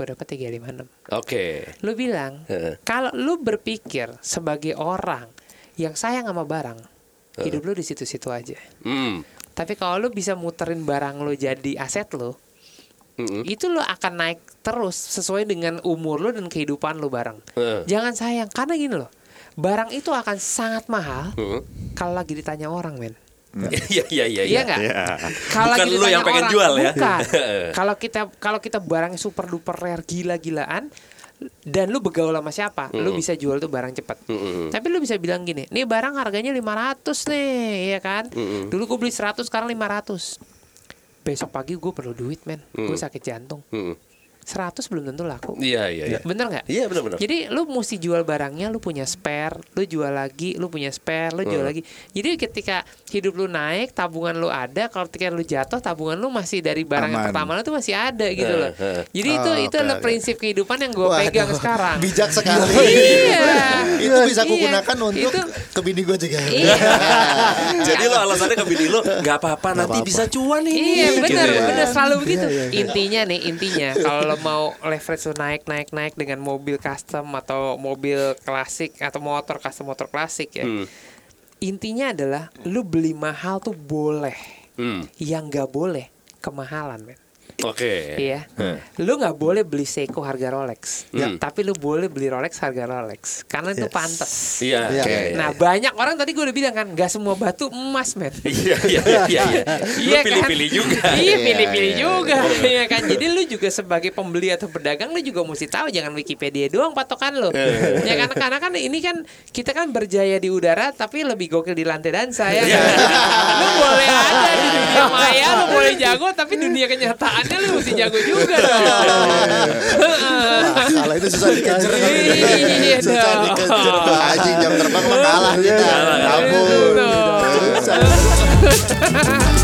Gue dapat 356. Oke. Lu bilang, Heeh. kalau lu berpikir sebagai orang yang sayang sama barang, hidup lu di situ-situ aja. Hmm. Tapi kalau lu bisa muterin barang lu jadi aset lu, Mm-mm. itu lo akan naik terus sesuai dengan umur lo dan kehidupan lo bareng. Heeh. Jangan sayang karena gini loh. Barang itu akan sangat mahal Heeh. kalau lagi ditanya orang, men. Iya iya iya. Iya nggak? Kalau Bukan lu yang pengen orang, jual ya? Bukan. kalau kita kalau kita barangnya super duper rare gila-gilaan dan lu begaul sama siapa, lu bisa jual tuh barang cepet. Tapi lu bisa bilang gini, nih barang harganya 500 nih, ya kan? Dulu gue beli 100, sekarang 500. Besok pagi gue perlu duit, men. Gue sakit jantung. Mm. 100 belum tentu laku. Iya iya iya. Bener nggak? Iya benar-benar. Jadi lu mesti jual barangnya, lu punya spare, lu jual lagi, lu punya spare, lu Hmm. jual lagi. Jadi ketika hidup lu naik, tabungan lu ada, kalau ketika lu jatuh, tabungan lu masih dari barang yang Aman. pertama lu tuh masih ada gitu loh. eh. Jadi itu Oh, itu oke, adalah oke. prinsip kehidupan yang gue pegang sekarang. Bijak sekali. Iya. itu bisa aku Iya. gunakan untuk Itu- ke bini gue juga. Iya. Jadi lo alasannya ke bini lo nggak apa-apa nanti bisa cuan ini. Iya gitu benar ya. benar selalu begitu. Intinya nih intinya kalau lo mau leverage lo naik naik naik dengan mobil custom atau mobil klasik atau motor custom motor klasik ya. Hmm. Intinya adalah lu beli mahal tuh boleh. Hmm. Yang nggak boleh kemahalan men. Oke. Iya. Lu nggak boleh beli Seiko harga Rolex. Hmm. Tapi lu boleh beli Rolex harga Rolex karena itu Yes. pantas. Iya. Iya. oke. Nah banyak orang tadi gue udah bilang kan nggak semua batu emas men. Iya iya iya iya. Iya kan? pilih-pilih juga. Iya pilih-pilih juga Iya kan Jadi lu juga sebagai pembeli atau pedagang Lu juga mesti tahu Jangan Wikipedia doang patokan lu Ya kan Karena kan ini kan Kita kan berjaya di udara Tapi lebih gokil di lantai dansa ya kan Lu boleh ada di dunia maya Lu boleh jago Tapi dunia kenyataannya Lu mesti jago juga dong Kalau itu susah dikejar. Iya susah dikejar. Anjing jam terbang mah kalah kita. Ampun. Susah.